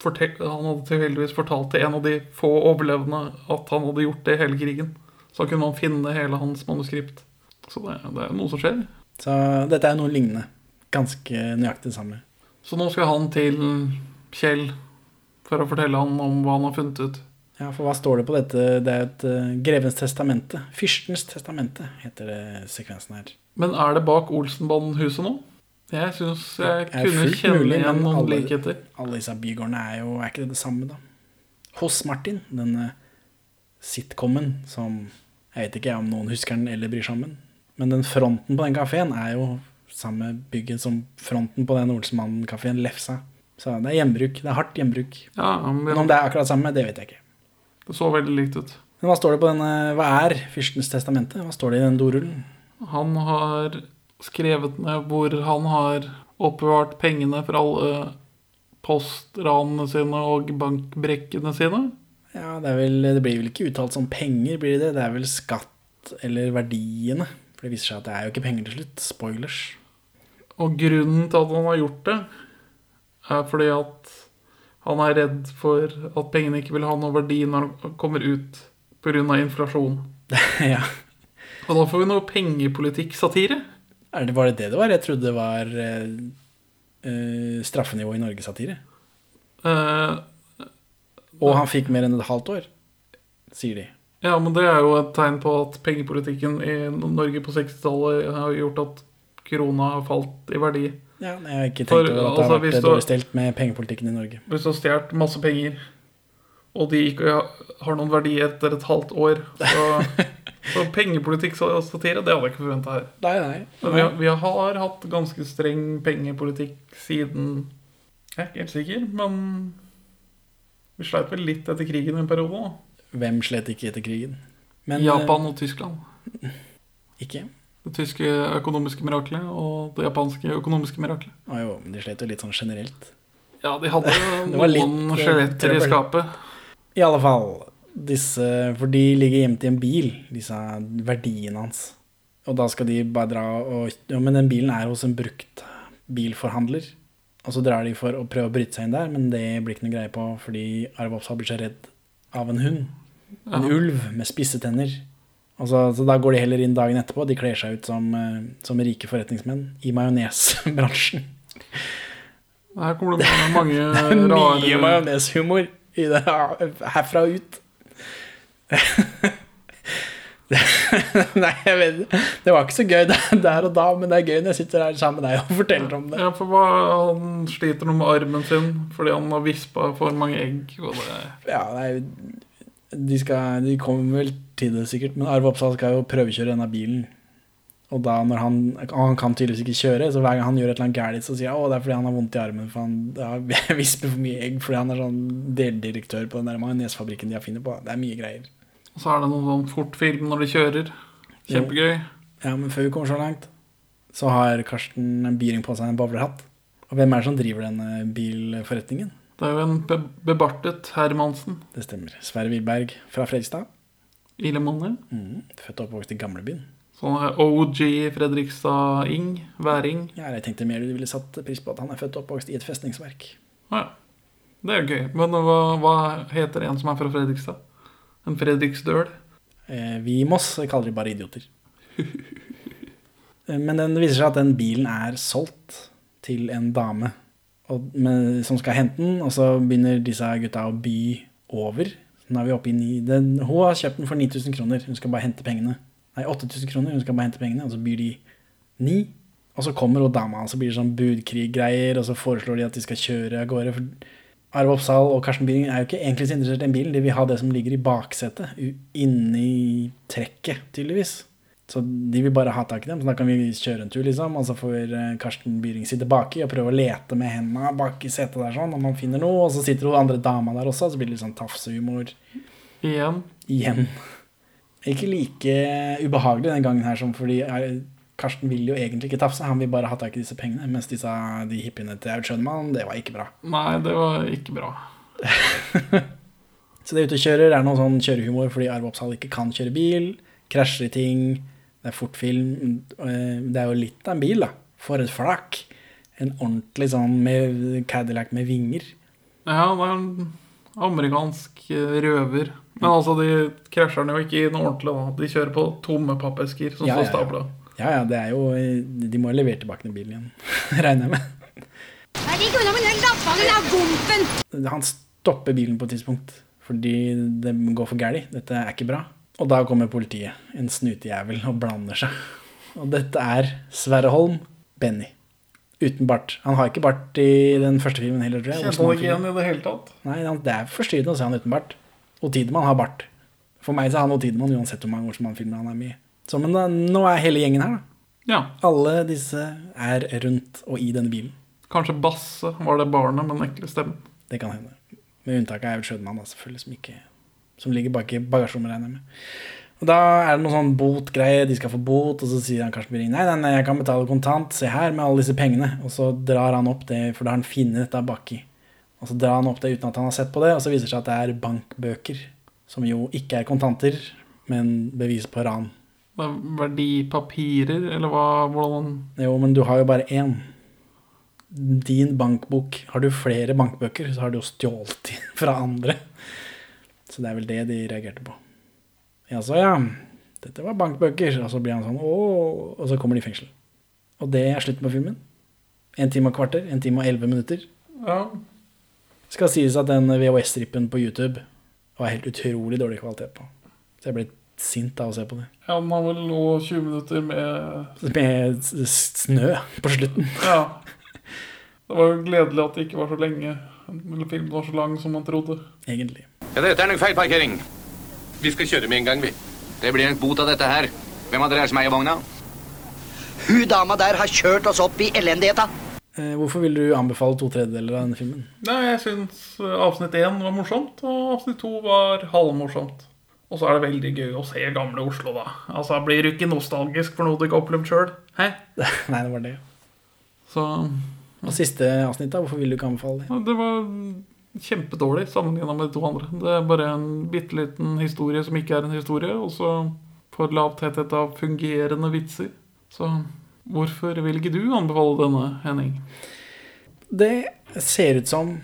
han hadde tilfeldigvis fortalt til en av de få overlevende at han hadde gjort det hele krigen. Så kunne man finne hele hans manuskript. Så det, det er noe som skjer. Så dette er noe lignende. Ganske nøyaktig det samme. Så nå skal han til Kjell for å fortelle han om hva han har funnet ut. Ja, for hva står det på dette? Det er et uh, grevens testamente. Fyrstens testamente heter det sekvensen her. Men er det bak Olsenbanden-huset nå? Jeg syns jeg er kunne kjenne mulig, igjen noen alle- likheter. Alle disse bygårdene er jo Er ikke det det samme, da? Hos Martin, denne sitcomen som Jeg vet ikke om noen husker den eller bryr seg om den. Men den fronten på den kafeen er jo samme bygget som fronten på den Olsenmannen-kafeen Lefsa. Så det er gjenbruk. Det er hardt gjenbruk. Ja, men Men om det er akkurat samme, det vet jeg ikke. det så veldig likt ut. Men hva står det på denne Hva er fyrstens testamente? Hva står det i den dorullen? Han har skrevet ned hvor han har oppbevart pengene for alle postranene sine og bankbrekkene sine. Ja, det, er vel, det blir vel ikke uttalt som penger, blir det det? Det er vel skatt eller verdiene. For det viser seg at det er jo ikke penger til slutt. Spoilers. Og grunnen til at han har gjort det, er fordi at han er redd for at pengene ikke vil ha noe verdi når han kommer ut pga. inflasjon. <laughs> ja. Og da får vi noe pengepolitikk-satire. Er det, var det det det var? Jeg trodde det var eh, straffenivå i Norge-satire. Eh, Og han fikk mer enn et halvt år, sier de. ja, men det er jo et tegn på at pengepolitikken i Norge på 60-tallet har gjort at krona har falt i verdi. Ja, jeg har ikke tenkt over at det altså, har altså, vært dårlig stelt med pengepolitikken i Norge. Hvis du har stjålet masse penger, og de ikke har noen verdi etter et halvt år Så, <laughs> så pengepolitikk-satire, det hadde jeg ikke forventa her. Nei, nei. Men vi, har- vi har hatt ganske streng pengepolitikk siden Jeg er ikke helt sikker, men vi sleit vel litt etter krigen en periode. Hvem slet ikke etter krigen? Men, Japan og Tyskland. <laughs> Ikke? Det tyske økonomiske miraklet og det japanske økonomiske miraklet. Å jo, men de slet jo litt sånn generelt. Ja, de hadde <laughs> noen eh, skjeletter i skapet. I alle fall, disse, for de ligger gjemt i en bil, disse verdiene hans. Og da skal de bare dra og Ja, men den bilen er hos en brukt bilforhandler. Og så drar de for å prøve å bryte seg inn der, men det blir ikke noe greie på fordi Arve Oppsal blir så redd av en hund. En Ja. ulv med spisse tenner. Og så, da går de heller inn dagen etterpå. De kler seg ut som, eh, som rike forretningsmenn i majonesbransjen. Her kommer det mange <laughs> Det er mye rare majoneshumor herfra og ut. <laughs> Nei, jeg vet Det var ikke så gøy der, og da, men det er gøy når jeg sitter her sammen med deg og forteller om det. Ja, for hva, Han sliter nå med armen sin fordi han har vispa for mange egg. Og det, Ja, nei, de, skal, de kommer vel til det sikkert, men Arve Oppsal skal jo prøvekjøre denne bilen. Og da når han, han kan tydeligvis ikke kjøre, så hver gang han gjør et eller annet gærent, så sier han at det er fordi han har vondt i armen, for han <laughs> ja, visper for mye egg, fordi han er sånn deldirektør på den der majonesfabrikken de har funnet på. Det er mye greier. og så er det noen sånn fortfilm når de kjører. Kjempegøy. Ja, men før vi kommer så langt, så har Karsten en Byring på seg en bowlerhatt. Og hvem er det som driver denne bilforretningen? Det er jo en be bebartet Hermansen. Det stemmer. Sverre Wiberg fra Fredrikstad. Illemanne. Mm, født og oppvokst i gamlebyen. Sånn OG Fredrikstad Ing. Væring. Ja, jeg tenkte mer du ville satt pris på at han er født og oppvokst i et festningsverk. Ja, det er jo gøy. Men hva, hva heter en som er fra Fredrikstad? En Fredriksdøl? Eh, vi i Moss kaller de bare idioter. Eh, Men det viser seg at den bilen er solgt til en dame og, med, som skal hente den, og så begynner disse gutta å by over. Nå er vi oppe i ni. Den, hun har kjøpt den for 9000 kroner. Hun skal bare hente pengene. Nei, 8000 kroner. Hun skal bare hente pengene, og så byr de ni. Og så kommer hun dama, og så blir det sånn budkrig-greier, og så foreslår de at de skal kjøre av gårde. For Arve Oppsal og Karsten Byring er jo ikke egentlig så interessert i den bilen. De vil ha det som ligger i baksetet, inni trekket, tydeligvis. Så de vil bare ha tak i dem, så da kan vi kjøre en tur, liksom. Og så får eh, Karsten Byring sitte baki og prøve å lete med hendene bak i setet der, sånn, om han finner noe. Og så sitter hun andre dama der også, så blir det litt sånn tafsehumor. Igjen. Igjen. Ikke like ubehagelig den gangen her som fordi eh, Karsten vil jo egentlig ikke tafse, han vil bare ha tak i disse pengene. Mens disse, de hippiene til Aud Schønemann, det var ikke bra. Nei, det var ikke bra. <laughs> Så det ute og kjører er noe sånn kjørehumor fordi Arve Oppsal ikke kan kjøre bil. Krasjer i ting. Det er fortfilm. eh, Det er jo litt av en bil, da. For et flak. En ordentlig sånn med Cadillac med vinger. Ja, det er en amerikansk eh, røver. Men altså, de krasjer den jo ikke i noe ordentlig. da. De kjører på tomme pappesker som Ja, står ja, ja. stabla. Ja, ja, det er jo eh, De må jo levere tilbake den bilen igjen, <laughs> regner jeg med. Han stopper bilen på et tidspunkt fordi det går for galt. Dette er ikke bra. Og da kommer politiet, en snutejævel, og blander seg. Og dette er Sverre Holm, Benny. Uten bart. Han har ikke bart i den første filmen heller, tror jeg. Kjenner ikke igjen i det hele tatt. Nei, det er forstyrrende å se han uten bart. Og Tidemann har bart. For meg så er han og Tidemann uansett hvor mange år som han filmer han er med i. Så, men da, nå er hele gjengen her, da. Ja. Alle disse er rundt og i denne bilen. Kanskje Basse var det barnet med den ekle stemmen. Det kan hende. Med unntak av Aud Sjødmann, da, selvfølgelig, som, ikke, som ligger bak i bagasjerommet, regner jeg med. Og Da er det noe sånn botgreie, de skal få bot, og så sier han Karsten Byring nei, nei, jeg kan betale kontant, se her med alle disse pengene. Og så drar han opp det, for da har han funnet dette baki. Og så drar han opp det uten at han har sett på det, og så viser det seg at det er bankbøker. Som jo ikke er kontanter, men bevis på ran. Er verdipapirer, eller hva, hvordan Jo, men du har jo bare én. Din bankbok. Har du flere bankbøker, så har du jo stjålet fra andre. Så det er vel det de reagerte på. Ja, så ja. Dette var bankbøker. Og så blir han sånn ååå. Og så kommer de i fengsel. Og det er slutten på filmen. En time og kvarter. En time og elleve minutter. Ja. Skal sies at den VHS-strippen på YouTube var helt utrolig dårlig kvalitet på. Så jeg ble sint av å se på det. ja, den har vel nå 20 minutter med Med snø på slutten. Ja. <laughs> Det var jo gledelig at det ikke var så lenge Eller filmen var så lang som man trodde. Egentlig. Ja, dette er nok feilparkering. Vi skal kjøre med en gang, vi. Det blir en bot av dette her. Hvem av dere er som eier vogna? Hun dama der har kjørt oss opp i elendigheta. Eh, hvorfor vil du anbefale to tredjedeler av denne filmen? Nei, jeg syns eh, avsnitt én var morsomt, og avsnitt to var halvmorsomt. Og så er det veldig gøy å se gamle Oslo, da. Altså, Blir du ikke nostalgisk for noe du ikke har opplevd sjøl? <laughs> Nei, det var det. Så Og siste avsnitt, da? Hvorfor vil du ikke anbefale det? Det var kjempedårlig sammenligna med de to andre. Det er bare en bitte liten historie som ikke er en historie, og så for lav tetthet av fungerende vitser. Så hvorfor vil ikke du anbefale denne, Henning? Det ser ut som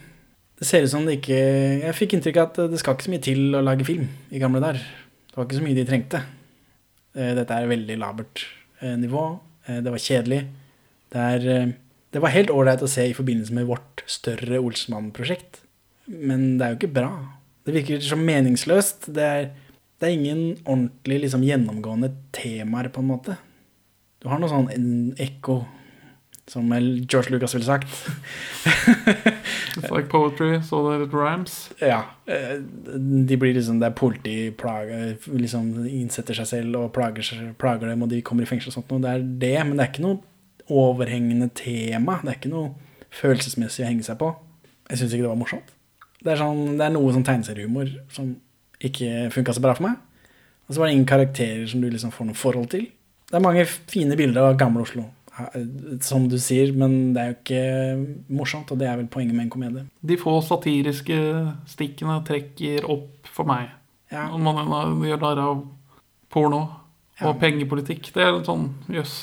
Det ser ut som det ikke Jeg fikk inntrykk av at det skal ikke så mye til å lage film i gamle der. Det var ikke så mye de trengte. Eh, Dette er veldig labert eh, nivå. Eh, Det var kjedelig. Det, er, det var helt ålreit å se i forbindelse med vårt større Olsmann-prosjekt. Men det er jo ikke bra. Det virker så meningsløst. Det er Det er ingen ordentlig liksom, gjennomgående temaer, på en måte. Du har noe sånn en ekko, som George Lucas ville sagt. <laughs> It's like poetry, so that it rhymes. Ja. eh, De blir liksom, det er politiplager, liksom innsetter seg selv og plager, plager dem, og de kommer i fengsel og sånt. Og det er det, men det er ikke noe overhengende tema. Det er ikke noe følelsesmessig å henge seg på. Jeg syns ikke det var morsomt. Det er, sånn, det er noe sånn tegneseriehumor som ikke funka så bra for meg. Og så var det ingen karakterer som du liksom får noe forhold til. Det er mange fine bilder av gamle Oslo, eh, som du sier, men det er jo ikke morsomt, og det er vel poenget med en komedie. De få satiriske stikkene trekker opp for meg. Ja. Når man gjør narr av porno og pengepolitikk. Det er litt sånn jøss.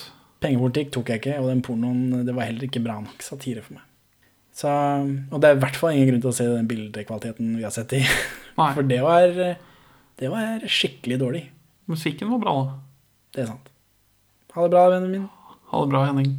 Pengepolitikk tok jeg ikke, og den pornoen det var heller ikke bra nok satire for meg. Så, og det er i hvert fall ingen grunn til å se den bildekvaliteten vi har sett i. <laughs> For det var, det var skikkelig dårlig. Musikken var bra, da. Det er sant. Ha det bra, vennen min. Ha det bra, Henning.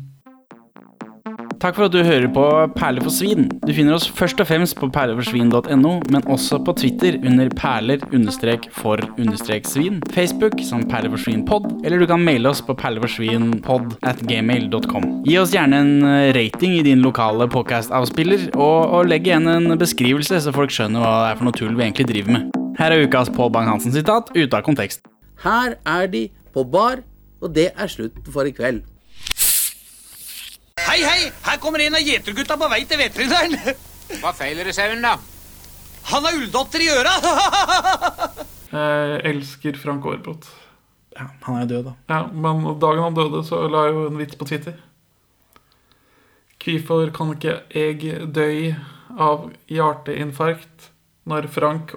Takk for at du hører på Perler for svin. Du finner oss først og fremst på perleforsvin.no, men også på Twitter under perler-for-svin, Facebook som perleforsvinpod, eller du kan maile oss på perleforsvinpod at gmail.com. Gi oss gjerne en eh, rating i din lokale podcast-avspiller, og, og legg igjen en beskrivelse, så folk skjønner hva det er for noe tull vi egentlig driver med. Her er ukas Pål Bang-Hansen-sitat ute av kontekst. Her er de på bar, og det er slutt for i kveld. Hei, hei! Her kommer en av gjetergutta på vei til veterinæren. Hva feiler det sauen, da? Han har ulldotter i øra! <laughs> Jeg elsker Frank Aarbrot. Ja, han er jo død, da. Ja, men dagen han døde, så la jeg jo en vits på Twitter. Hvorfor kan ikke jeg dø av hjerteinfarkt når Frank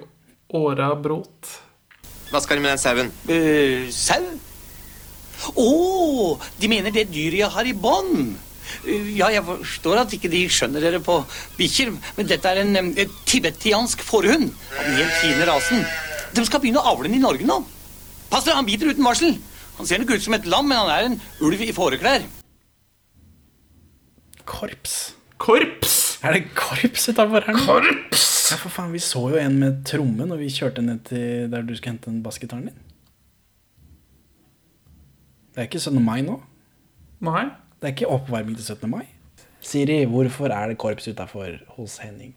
Åra brot? Hva skal du med den sauen? sau? Å, de mener det dyret jeg har i bånd. Ja, jeg forstår at ikke de skjønner dere på bikkjer, men dette er en en tibetiansk forhund av den helt fine rasen. De skal begynne å avle den i Norge nå. Pass dere, han biter uten varsel. Han ser nok ut som et lam, men han er en ulv i fåreklær. Korps. Korps? Er det korps utafor her nå? Korps! Ja, for faen, vi så jo en med tromme når vi kjørte ned til der du skulle hente den bassgitaren din. Det er ikke 17. mai nå. Nei. Det er ikke oppvarming til 17. mai. Siri, hvorfor er det korps utafor hos Henning?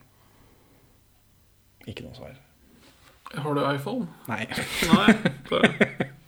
Ikke noe svar. Har du iPhone? Nei. Nei. det- <laughs>